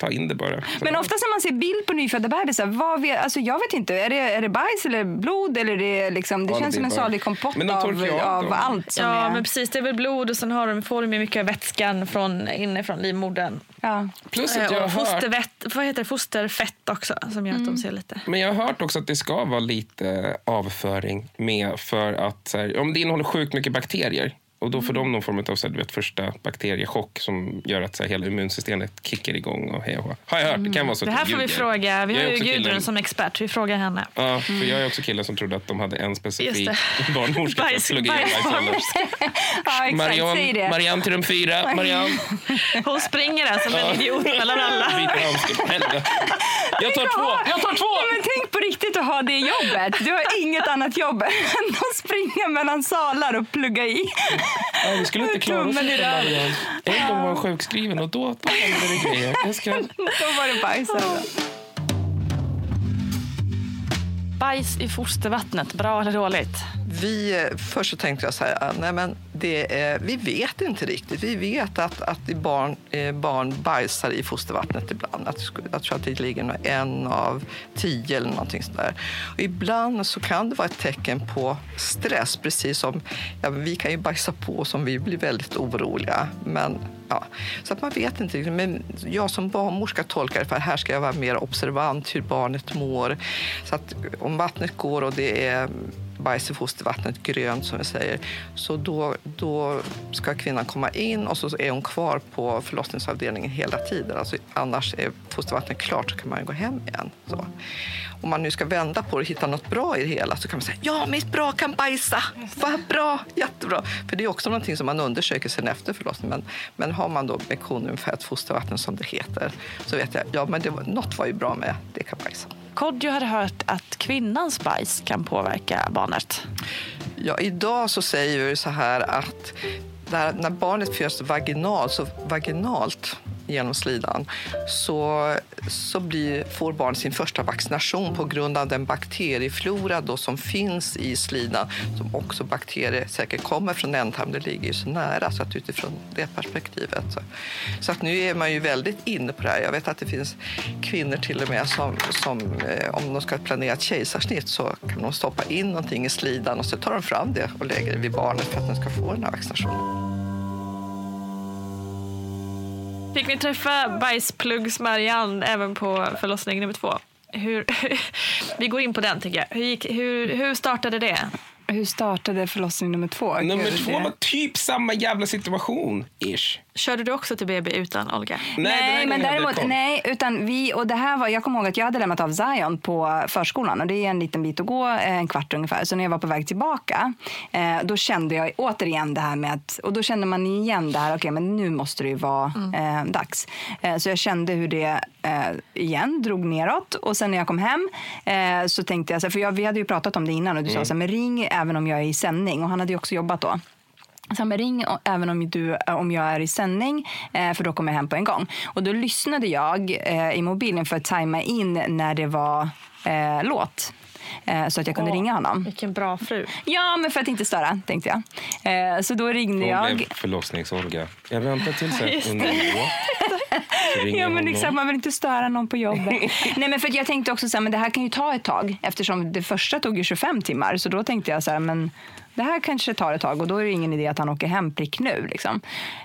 Ta in det bara. Men oftast när man ser bild på nyfödda bebisar, vad vet, alltså jag vet inte, är det, är det bajs eller blod? Eller det, liksom, det Ja, känns det som en salig kompott av, av av allt som Ja, är... men precis. Det är väl blod och sen har de, får de mycket vätskan från, inifrån livmodern. Ja. Plus Eh, att jag har fostervett, vad heter det? fosterfett också som gör att Mm. de ser lite... men jag har hört också att det ska vara lite avföring med för att här, om det innehåller sjukt mycket bakterier och då Mm. får de någon form av så här, du vet, första bakteriechock som gör att så här, hela immunsystemet kickar igång. Och hej och. Har jag hört. Det kan vara så Mm. Det här får vi fråga. Vi har ju Gudrun killen- som expert. Vi frågar henne. Ja, för jag är också killen som trodde att de hade en specifik barnmorska bajsåldern. bajsbarnmorska. ja, Marianne. Marianne till rum fyra. Marianne. Hon springer där som en idiot mellan alla. Jag tar två! Jag tar Ja, två! men tänk på riktigt att ha det jobbet. Du har inget annat jobb än att springa mellan salar och plugga i. Ja, vi skulle inte klara oss utan. Marianne. En gång var hon sjukskriven och då, då hände det grejer. Jag ska... Då var det bajs. Bajs i fostervattnet, bra eller dåligt? Vi, eh, först så tänkte jag så här, nej men det är, vi vet inte riktigt. Vi vet att, att barn, eh, barn bajsar i fostervattnet ibland. Att, jag tror att det ligger en av tio eller någonting sådär. Och ibland så kan det vara ett tecken på stress, precis som ja, vi kan ju bajsa på oss om vi blir väldigt oroliga. Men, ja, så att man vet inte riktigt. Men jag som barnmorska tolkar det för här ska jag vara mer observant hur barnet mår. Så att om vattnet går och det är bajs i fostervattnet, grönt som vi säger, så då, då ska kvinnan komma in och så är hon kvar på förlossningsavdelningen hela tiden. Alltså, annars är fostervattnet klart så kan man ju gå hem igen. Så. Om man nu ska vända på det och hitta något bra i det hela så kan man säga ja, mitt bra kan bajsa. Vad bra, jättebra. För det är också någonting som man undersöker sen efter förlossningen. Men, men har man då mekoniumfärgat fostervatten som det heter så vet jag ja, men det var, något var ju bra med det kan bajsa. Kodjo hade hört att kvinnans bajs kan påverka barnet. Ja, idag så säger vi så här att när, barnet föds vaginalt, så vaginalt genom slidan så, så blir, får barnet sin första vaccination på grund av den bakterieflora då som finns i slidan som också bakterier säkert kommer från ändtarm. Det ligger ju så nära så att utifrån det perspektivet. Så, så att nu är man ju väldigt inne på det här. Jag vet att det finns kvinnor till och med som, som eh, om de ska planera ett kejsarsnitt så kan de stoppa in någonting i slidan och så tar de fram det och lägger det vid barnet för att den ska få den här vaccinationen. Fick ni träffa bajspluggs Marianne även på förlossning nummer två? Hur, vi går in på den tycker jag. Hur, gick, hur, hur startade det? Hur startade förlossning nummer två? Nummer Gud, två det- var typ samma jävla situation, ish. Körde du också till BB utan Olga? Nej, men däremot, nej, utan vi, och det här var, jag kommer ihåg att jag hade lämnat av Zion på förskolan och det är en liten bit att gå, eh, en kvart ungefär. Så när jag var på väg tillbaka, eh, då kände jag återigen det här med att, och då kände man igen det här, okej men nu måste det ju vara eh, dags. Eh, så jag kände hur det eh, igen drog neråt och sen när jag kom hem eh, så tänkte jag, för jag, vi hade ju pratat om det innan och du sa Mm. så här, men ring även om jag är i sändning och han hade ju också jobbat då. Så men ring även om, du, om jag är i sändning, eh, för då kommer jag hem på en gång. Och då lyssnade jag eh, i mobilen för att tajma in när det var eh, låt. Eh, så att jag kunde Åh, ringa honom. Vilken bra fru. Ja, men för att inte störa, tänkte jag. Eh, så då ringde Hon jag. blev förlossnings-Olga. Jag väntar tills Ja, jag just Ja, men exakt, man vill inte störa någon på jobbet. Nej, men för jag tänkte också så här, men det här kan ju ta ett tag eftersom det första tog ju 25 timmar. Så då tänkte jag så här, men det här kanske tar ett tag och då är det ingen idé att han åker hem prick nu. Liksom.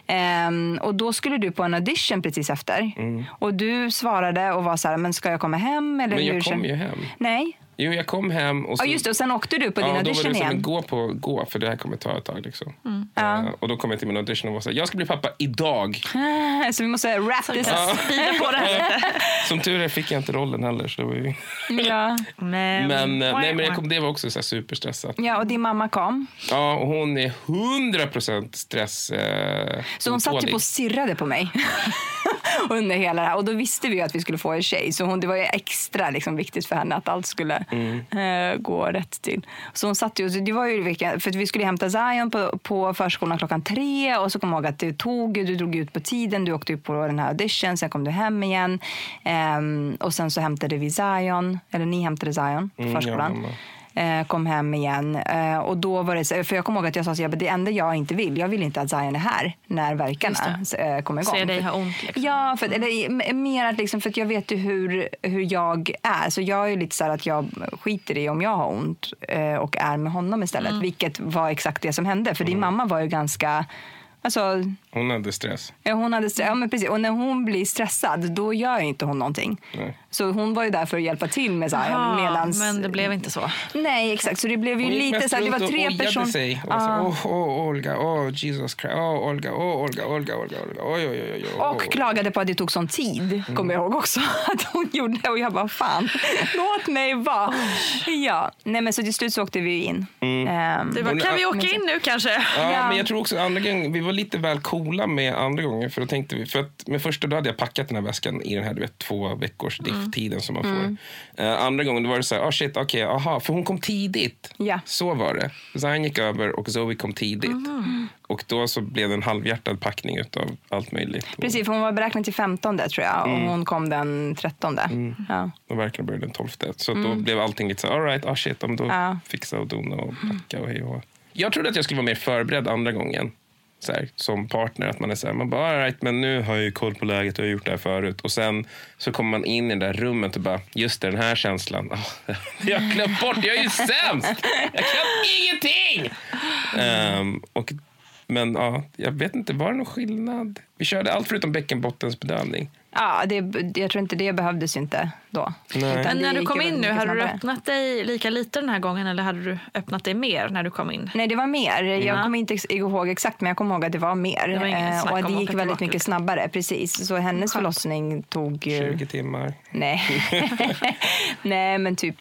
Ehm, och då skulle du på en audition precis efter. Mm. Och du svarade och var så här, men ska jag komma hem? Eller Men jag hur kom ju hem. Nej. Jo, jag kom hem och så... Ja, just det. Och sen åkte du på din ja, då var audition det igen. att gå på gå, för det här kommer ta ett tag. Liksom. Mm. Ja. Eh, och då kom jag till min audition och var så här, jag ska bli pappa idag. Så vi måste wrap this Ja. på det här. Som tur är fick jag inte rollen heller. Så det var ju... ja. Men, eh, nej, men jag kom, det var också så här superstressat. ja, och din mamma kom. Ja, och hon är 100% stress eh, Så hon satt typ och stirrade på mig under hela det här. Och då visste vi ju att vi skulle få en tjej. Så hon, det var ju extra liksom, viktigt för henne att allt skulle Mm. eh, gå rätt till. Så hon satt ju, det var ju vilka- för vi skulle hämta Zion på, på förskolan klockan tre. Och så kom jag ihåg att det tog, du drog ut på tiden. Du åkte ju på den här audition, sen kom du hem igen. Ehm, och sen så hämtade vi Zion, eller ni hämtade Zion på Mm, förskolan. mamma. Eh, kom hem igen. Eh, och då var det, så- för jag kommer ihåg att jag sa så det enda jag inte vill, jag vill inte att Zion är här när verkarna eh, kommer igång. Se dig För- ha ont. Liksom. Ja, för, eller, mer att liksom, för att jag vet ju hur, hur jag är. Så jag är ju lite så här att jag skiter i om jag har ont eh, och är med honom istället. Mm. Vilket var exakt det som hände. För din mamma var ju ganska... Alltså, Hon hade stress. ja, hon hade stre- ja, men precis. Och när hon blir stressad, då gör inte hon någonting. Nej. Så hon var ju där för att hjälpa till med Zion. Jaha, medans... men det blev inte så. Nej, exakt. Så det blev ju Hon lite så här, det var tre personer. Ja. så, åh, åh, Olga, åh, Jesus Christ, åh, Olga, åh, Olga, Olga, Olga, Olga, oj, oj, oj, oj. Och klagade på att det tog sån tid, kommer jag ihåg också. Att hon gjorde och jag bara, fan, låt mig vara. Ja, nej men så till slut så åkte vi in. Mm. Du bara, kan vi åka in nu kanske? Ja, men jag tror också andra gången, vi var lite väl coola med andra gången. För då tänkte vi, för att med första då hade jag packat den här väskan i den här du vet, två veckors Mm. Difftiden som man får. Mm. Eh, andra gången då var det så här, oh shit, okej, aha, för hon kom tidigt. Ja. Så var det. Zion gick över och Zoe kom tidigt. Och då så blev det en halvhjärtad packning av allt möjligt. Precis, för hon var beräknad till 15 tror jag och Mm. hon kom den 13. Ja. Och verkligen började den 12. Så då Mm. blev allting lite så all right, ah shit, om då Ja. fixa och dona och packa och hej och. Jag trodde att jag skulle vara mer förberedd andra gången. Så här, som partner, att man är så här, man bara all right, men nu har jag ju koll på läget, jag har gjort det här förut. Och sen så kommer man in i det där rummet och bara, just det, den här känslan. Oh, jag har glömt bort, jag är ju sämst! Jag kan ingenting! Um, och Men ja, jag vet inte, var det någon skillnad? Vi körde allt förutom bäckenbottensbedövning. Ja, det, jag tror inte det behövdes inte då. När du kom in nu, hade du öppnat dig lika lite den här gången eller hade du öppnat dig mer när du kom in? Nej, det var mer. Jag Ja. kommer inte ihåg exakt, men jag kommer ihåg att det var mer. Det var Eh, och det gick väldigt mycket snabbare. Precis. Så hennes förlossning tog ju... 20 timmar. Nej. Nej, men typ...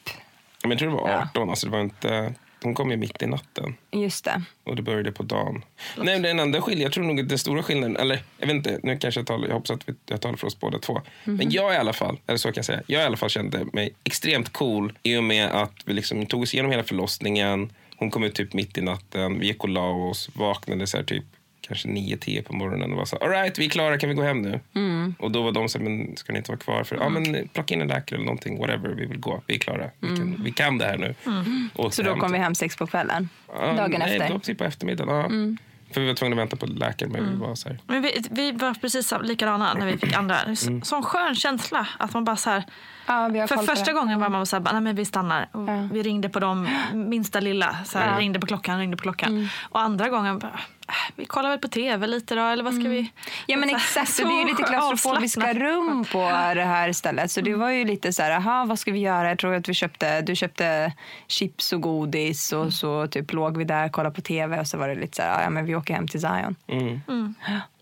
Men jag tror det var 18. Alltså det var inte, hon kom ju mitt i natten. Just det. Och det började på dagen. Nej, men den enda skillnaden, jag tror nog att den stora skillnaden, eller jag vet inte, nu kanske jag talar, jag hoppas att vi, jag talar för oss båda två. Men Mhm. jag i alla fall, eller så kan jag säga, jag i alla fall kände mig extremt cool i och med att vi liksom tog oss igenom hela förlossningen. Hon kom ut typ mitt i natten, vi gick och la oss, vaknade så här typ kanske 9-10 på morgonen och var så all right, vi är klara, kan vi gå hem nu? Mm. Och då var de så men ska ni inte vara kvar? För, ja men plocka in en läkare eller någonting, whatever, vi vill gå, vi är klara. Vi, kan, Mm. vi kan det här nu. Och Så då kom vi hem sex på kvällen? Ja, dagen nej, efter? Då typ på eftermiddagen. Mm. För vi var tvungna att vänta på läkaren. Men vi var så här. Men vi, vi var precis likadana när vi fick andra. Mm. Sån skön känsla att man bara så här... har för koll på första det. gången var man så här, nej men vi stannar. Och Vi ringde på de minsta lilla. Så här, Ja. Ringde på klockan, ringde på klockan. Och andra gången bara, äh, vi kollar väl på tv lite då, eller vad ska vi? Ja men Så exakt, så och det är ju lite klaustrofobiska rum på det här stället. Så det var ju lite så här, aha, vad ska vi göra? Jag tror att vi köpte, du köpte chips och godis och så typ låg vi där, kollade på tv och så var det lite så här, ja men vi åker hem till Zion.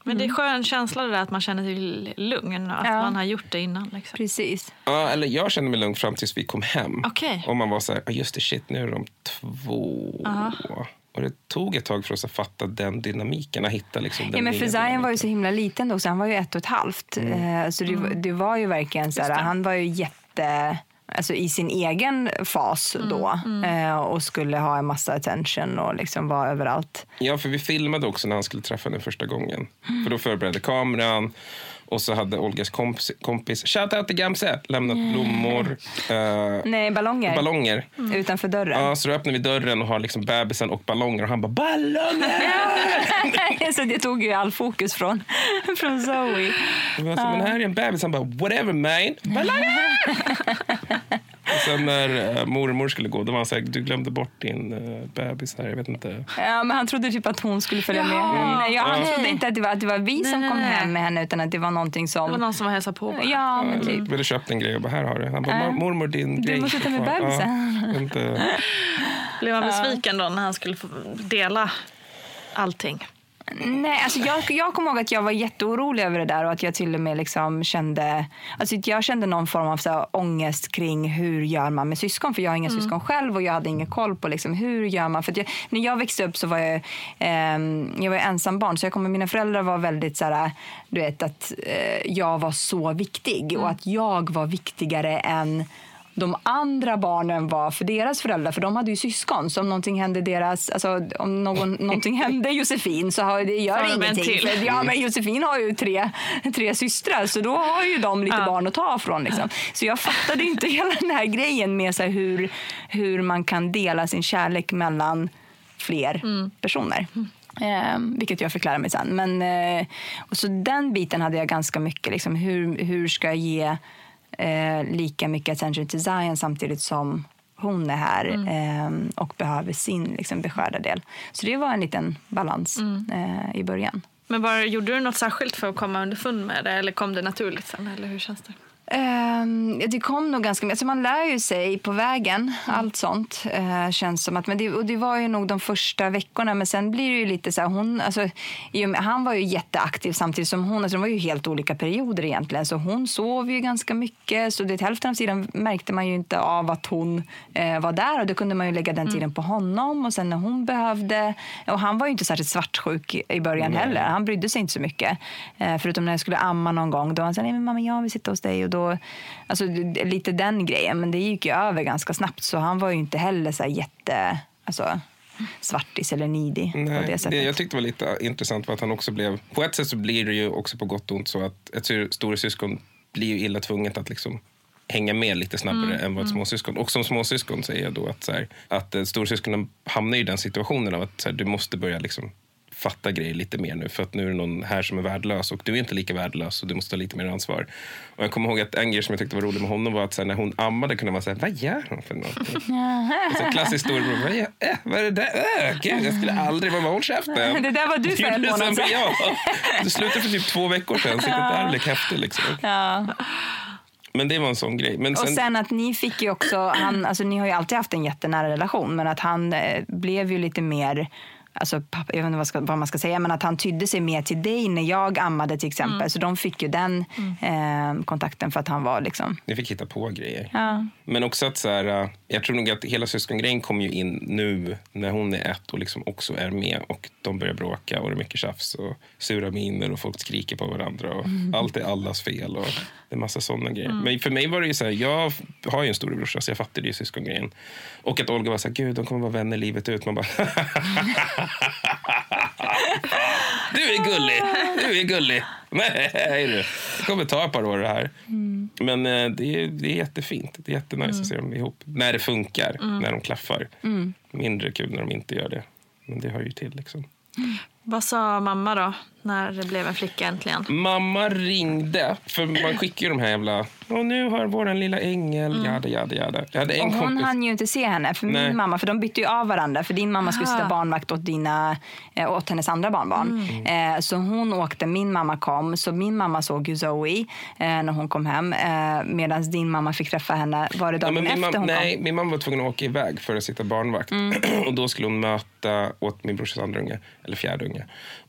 Mm. Men det är skön känsla det där att man känner sig lugn och att Ja. man har gjort det innan. Liksom. Precis. Ja, eller jag kände mig lugn fram tills vi kom hem. Okej. Och man var så här, "Ah, just det, shit, nu är de två. Ja. Och det tog ett tag för oss att fatta den dynamiken, att hitta liksom den Ja, men för Zion var ju så himla liten då, så han var ju ett och ett halvt. Eh, Så det, det var ju verkligen så här, han var ju jätte... Alltså i sin egen fas då eh, och skulle ha en massa attention och liksom vara överallt. Ja, för vi filmade också när han skulle träffa henne första gången. För då förberedde kameran. Och så hade Olgas kompis, kompis shout out till Gamse, lämnat blommor. eh, Nej, ballonger. ballonger. Utanför dörren. Ja, så då öppnar vi dörren och har liksom bebisen och ballonger. Och han bara ballonger! så det tog ju all fokus från, från Zoe. Och jag sa, men här är en bebis. Han bara whatever man, ballonger! Sen när uh, mormor skulle gå, då var han så här, du glömde bort din uh, bebis här. Jag vet inte. Ja, men han trodde typ att hon skulle följa med. Jaha. Nej, ja, han Ja. trodde inte att det var, att det var vi Nej, som nej, kom nej. hem med henne utan att det var någonting som... Det var någon som var hälsade på. bara. Ja, men Jag typ. ville köpa en grej och bara, här har du. Han bara, Ja. mormor din Du grej. måste ta med bebisen. ja, inte. Blev han besviken då när han skulle få dela allting? Nej, alltså jag, jag kommer ihåg att jag var jätteorolig över det där och att jag till och med liksom kände, alltså jag kände någon form av så här ångest kring hur gör man med syskon? För jag har inga syskon själv och jag hade ingen koll på liksom hur gör man? För jag, när jag växte upp så var jag, ehm, jag var ensam barn så jag kommer, mina föräldrar var väldigt så här, du vet att eh, jag var så viktig och att jag var viktigare än de andra barnen var för deras föräldrar, för de hade ju syskon. Så om någonting hände deras, alltså om någon, någonting hände Josefin så har, det gör Får de en ingenting. För, ja, men Josefin har ju tre, tre systrar så då har ju de lite barn att ta från. Liksom. Så jag fattade inte hela den här grejen med så här, hur, hur man kan dela sin kärlek mellan fler personer. Eh, vilket jag fick lära mig sen. Men, eh, och så den biten hade jag ganska mycket. Liksom, hur, hur ska jag ge eh, lika mycket attention till Zion samtidigt som hon är här eh, och behöver sin liksom, beskärda del. Så det var en liten balans eh, i början. Men bara, gjorde du något särskilt för att komma underfund med det? Eller kom det naturligt sen? Eller hur känns det? Ehm, det kom nog ganska mycket. Alltså man lär ju sig på vägen. Allt sånt eh, känns som att... Men det, och det var ju nog de första veckorna. Men sen blir det ju lite så här... Hon, alltså, han var ju jätteaktiv samtidigt som hon. Alltså, de var ju helt olika perioder egentligen. Så hon sov ju ganska mycket. Så det, hälften av tiden märkte man ju inte av att hon eh, var där. Och då kunde man ju lägga den tiden på honom. Och sen när hon behövde... Och han var ju inte särskilt svartsjuk i början Nej. heller. Han brydde sig inte så mycket. Eh, förutom när jag skulle amma någon gång. Då han här, nej men mamma jag vill sitta hos dig. Och då, alltså, det- lite den grejen. Men det gick ju över ganska snabbt. Så han var ju inte heller så jätte... Alltså, svartis eller på Nej, det det, sättet. jag tyckte det var lite intressant för att han också blev... På ett sätt så blir det ju också på gott och ont så att ett sy- storasyskon blir ju illa tvunget att liksom hänga med lite snabbare Mm, än vad ett mm. småsyskon. Och som småsyskon säger jag då att, så här, att eh, storasyskonen hamnar i den situationen av att så här, du måste börja liksom fatta grejer lite mer nu. För att nu är det någon här som är värdelös och du är inte lika värdelös och du måste ta lite mer ansvar. Och jag kommer ihåg att en grej som jag tyckte var rolig med honom var att så här, när hon ammade kunde man säga, vad gör hon för någonting? Alltså, klassisk storebror, vad, gör- äh, vad är det där? Äh, gud, jag skulle aldrig, man bara, håll käften. Det där var du för en månad sen- sedan. Ja, det slutade för typ två veckor sedan. Sitta där och leka häftig liksom. Ja. Men det var en sån grej. Men Och sen, sen att ni fick ju också, han, alltså ni har ju alltid haft en jättenära relation, men att han eh, blev ju lite mer, alltså pappa, jag vet inte vad, ska, vad man ska säga, men att han tydde sig mer till dig när jag ammade till exempel. Mm. Så de fick ju den eh, kontakten för att han var liksom, ni fick hitta på grejer. ja. Men också att så här, äh, jag tror nog att hela syskongrejen kom ju in nu när hon är ett och liksom också är med och de börjar bråka och det är mycket tjafs och sura miner och folk skriker på varandra och Mm. allt är allas fel och är massa sådana grejer. Mm. Men för mig var det ju så här, jag har ju en storebrorsa så jag fattade ju syskongrejen. Och att Olga var så här, gud de kommer vara vänner livet ut. Man bara, du är gullig, du är gullig. Nej du, det kommer ta ett par år det här. Men eh, det, är, det är jättefint. Det är jättenice Mm. att se dem ihop. När det funkar, Mm. när de klaffar. Mm. Mindre kul när de inte gör det. Men det hör ju till. Liksom. Vad sa mamma då, när det blev en flicka äntligen? Mamma ringde, för man skickar ju de här jävla... Och nu har vår lilla ängel, Mm. jada, jada, jada. Jag hade en Och hon kompis... hann ju inte se henne, för Nej. min mamma, för de bytte ju av varandra. För din mamma skulle Aha. sitta barnvakt åt, dina, eh, åt hennes andra barnbarn. Mm. Eh, så hon åkte, min mamma kom. Så min mamma såg ju Zoe eh, när hon kom hem. Eh, Medan din mamma fick träffa henne, var det Ja, dagen min, efter mam- hon nej, kom? min mamma var tvungen att åka iväg för att sitta barnvakt. Mm. och Då skulle hon möta åt min brorsas andra unge, eller fjärde unge.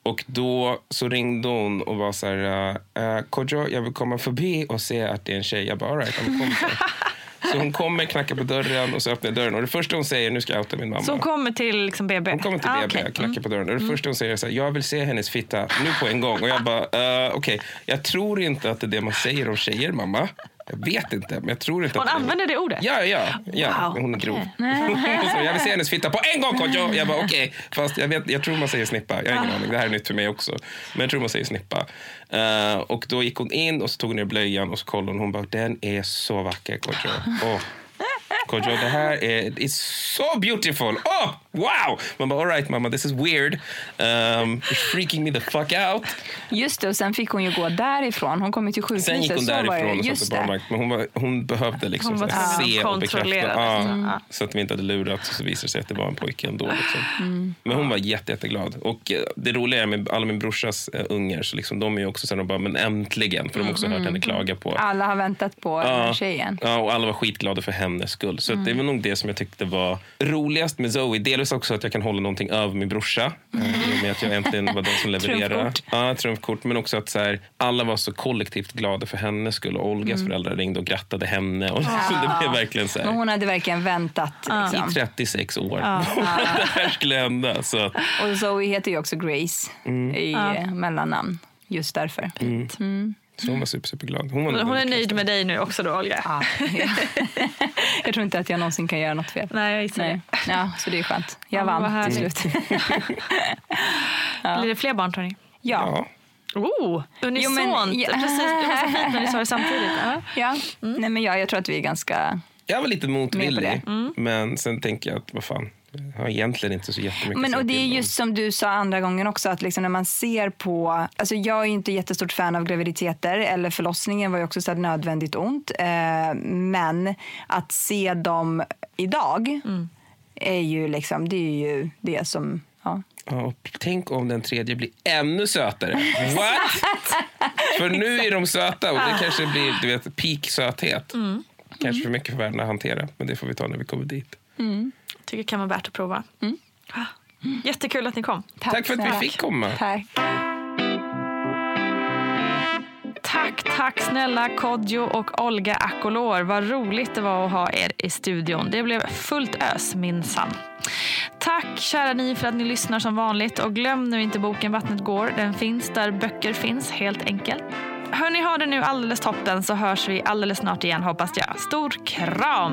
Och då så ringde hon och var så här... Uh, Kodjo, jag vill komma förbi och se att det är en tjej. Jag bara, all right. Så hon kommer, knackar på dörren och så öppnar dörren. Och det första hon säger, nu ska jag outa min mamma. Så hon kommer till liksom BB? Hon kommer till Ah, BB, jag knackar på dörren. Och det Mm. första hon säger är så här, jag vill se hennes fitta nu på en gång. Och jag bara, uh, okej, jag tror inte att det är det man säger om tjejer, mamma. Jag vet inte, men jag tror inte Hon att använder det ordet? Ja, ja, ja. Wow, hon är grov. så jag vill se hennes fitta på en gång, Kodjo! Jag bara, okej. Fast jag, vet, jag tror man säger snippa. Jag har ingen Ah. aning. Det här är nytt för mig också. Men jag tror man säger snippa. Eh, och då gick hon in och så tog hon ner blöjan och så kollade hon. Hon bara, den är så vacker, Kodjo. Kodjo, det här är it's so beautiful. Oh, wow! Man bara, all right mamma, this is weird. Um, it's freaking me the fuck out. Just det, och sen fick hon ju gå därifrån. Hon kom ju till sjukhuset. Sen gick hon därifrån och satte barnvakt. Men hon, var, hon behövde liksom Hon var här se och bekräfta. det. Mm. Så att vi inte hade lurat och så visade det sig att det var en pojke ändå. Liksom. Mm. Men hon var jätte, jätteglad. Och eh, det roliga är med alla min brorsas uh, ungar, så liksom, de är ju också så här, de bara, men äntligen. För de har också hört Mm. henne klaga på Alla har väntat på den här tjejen. Ja, och alla var skitglada för hennes skull. Så att det Mm. var nog det som jag tyckte var roligast med Zoe. Delvis också att jag kan hålla någonting över min brorsa. och Med att jag äntligen var den som levererade. Ja, trumfkort. Men också att så här, alla var så kollektivt glada för hennes skull. Och Olgas Mm. föräldrar ringde och grattade henne. Och Ja. det blev verkligen så här. hon hade verkligen väntat. Liksom. I 36 år. Ja. det här skulle hända. Så Och Zoe heter ju också Grace Mm. i Ja. eh, mellannamn. Just därför. Mm. Mm. Så hon var super, superglad. Hon var Hon är nöjd med dig nu också då, Olga? Ja. Jag tror inte att jag någonsin kan göra något fel. Nej, jag gissar Nej. Ja, så det är skönt. Jag Ja, vad vann till slut. Blir det fler barn tror ni? Ja. Oh, unisont! ja. Precis, det var så fint när ni sa det samtidigt. Ja. Ja. Nej, men jag, jag tror att vi är ganska... Jag var lite motvillig. det. Mm. Men sen tänker jag att vad fan, har egentligen inte så jättemycket Men, och det är just som du sa andra gången också, att liksom när man ser på... Alltså jag är inte jättestort fan av graviditeter, eller förlossningen var ju också så här nödvändigt ont. Eh, men att se dem idag är ju liksom, det är ju det som... Ja. Ja, tänk om den tredje blir ännu sötare. What? för nu är de söta och det kanske blir du vet, peak söthet. Mm. Kanske för mycket för världen att hantera, men det får vi ta när vi kommer dit. Mm. Tycker det kan vara värt att prova. Ah. Jättekul att ni kom. Tack, för att vi fick komma. Tack. Tack, tack snälla Kodjo och Olga Akolor. Vad roligt det var att ha er i studion. Det blev fullt ös minsann. Tack kära ni för att ni lyssnar som vanligt och glöm nu inte boken Vattnet går. Den finns där böcker finns helt enkelt. Hörni, ha det nu alldeles toppen så hörs vi alldeles snart igen hoppas jag. Stor kram!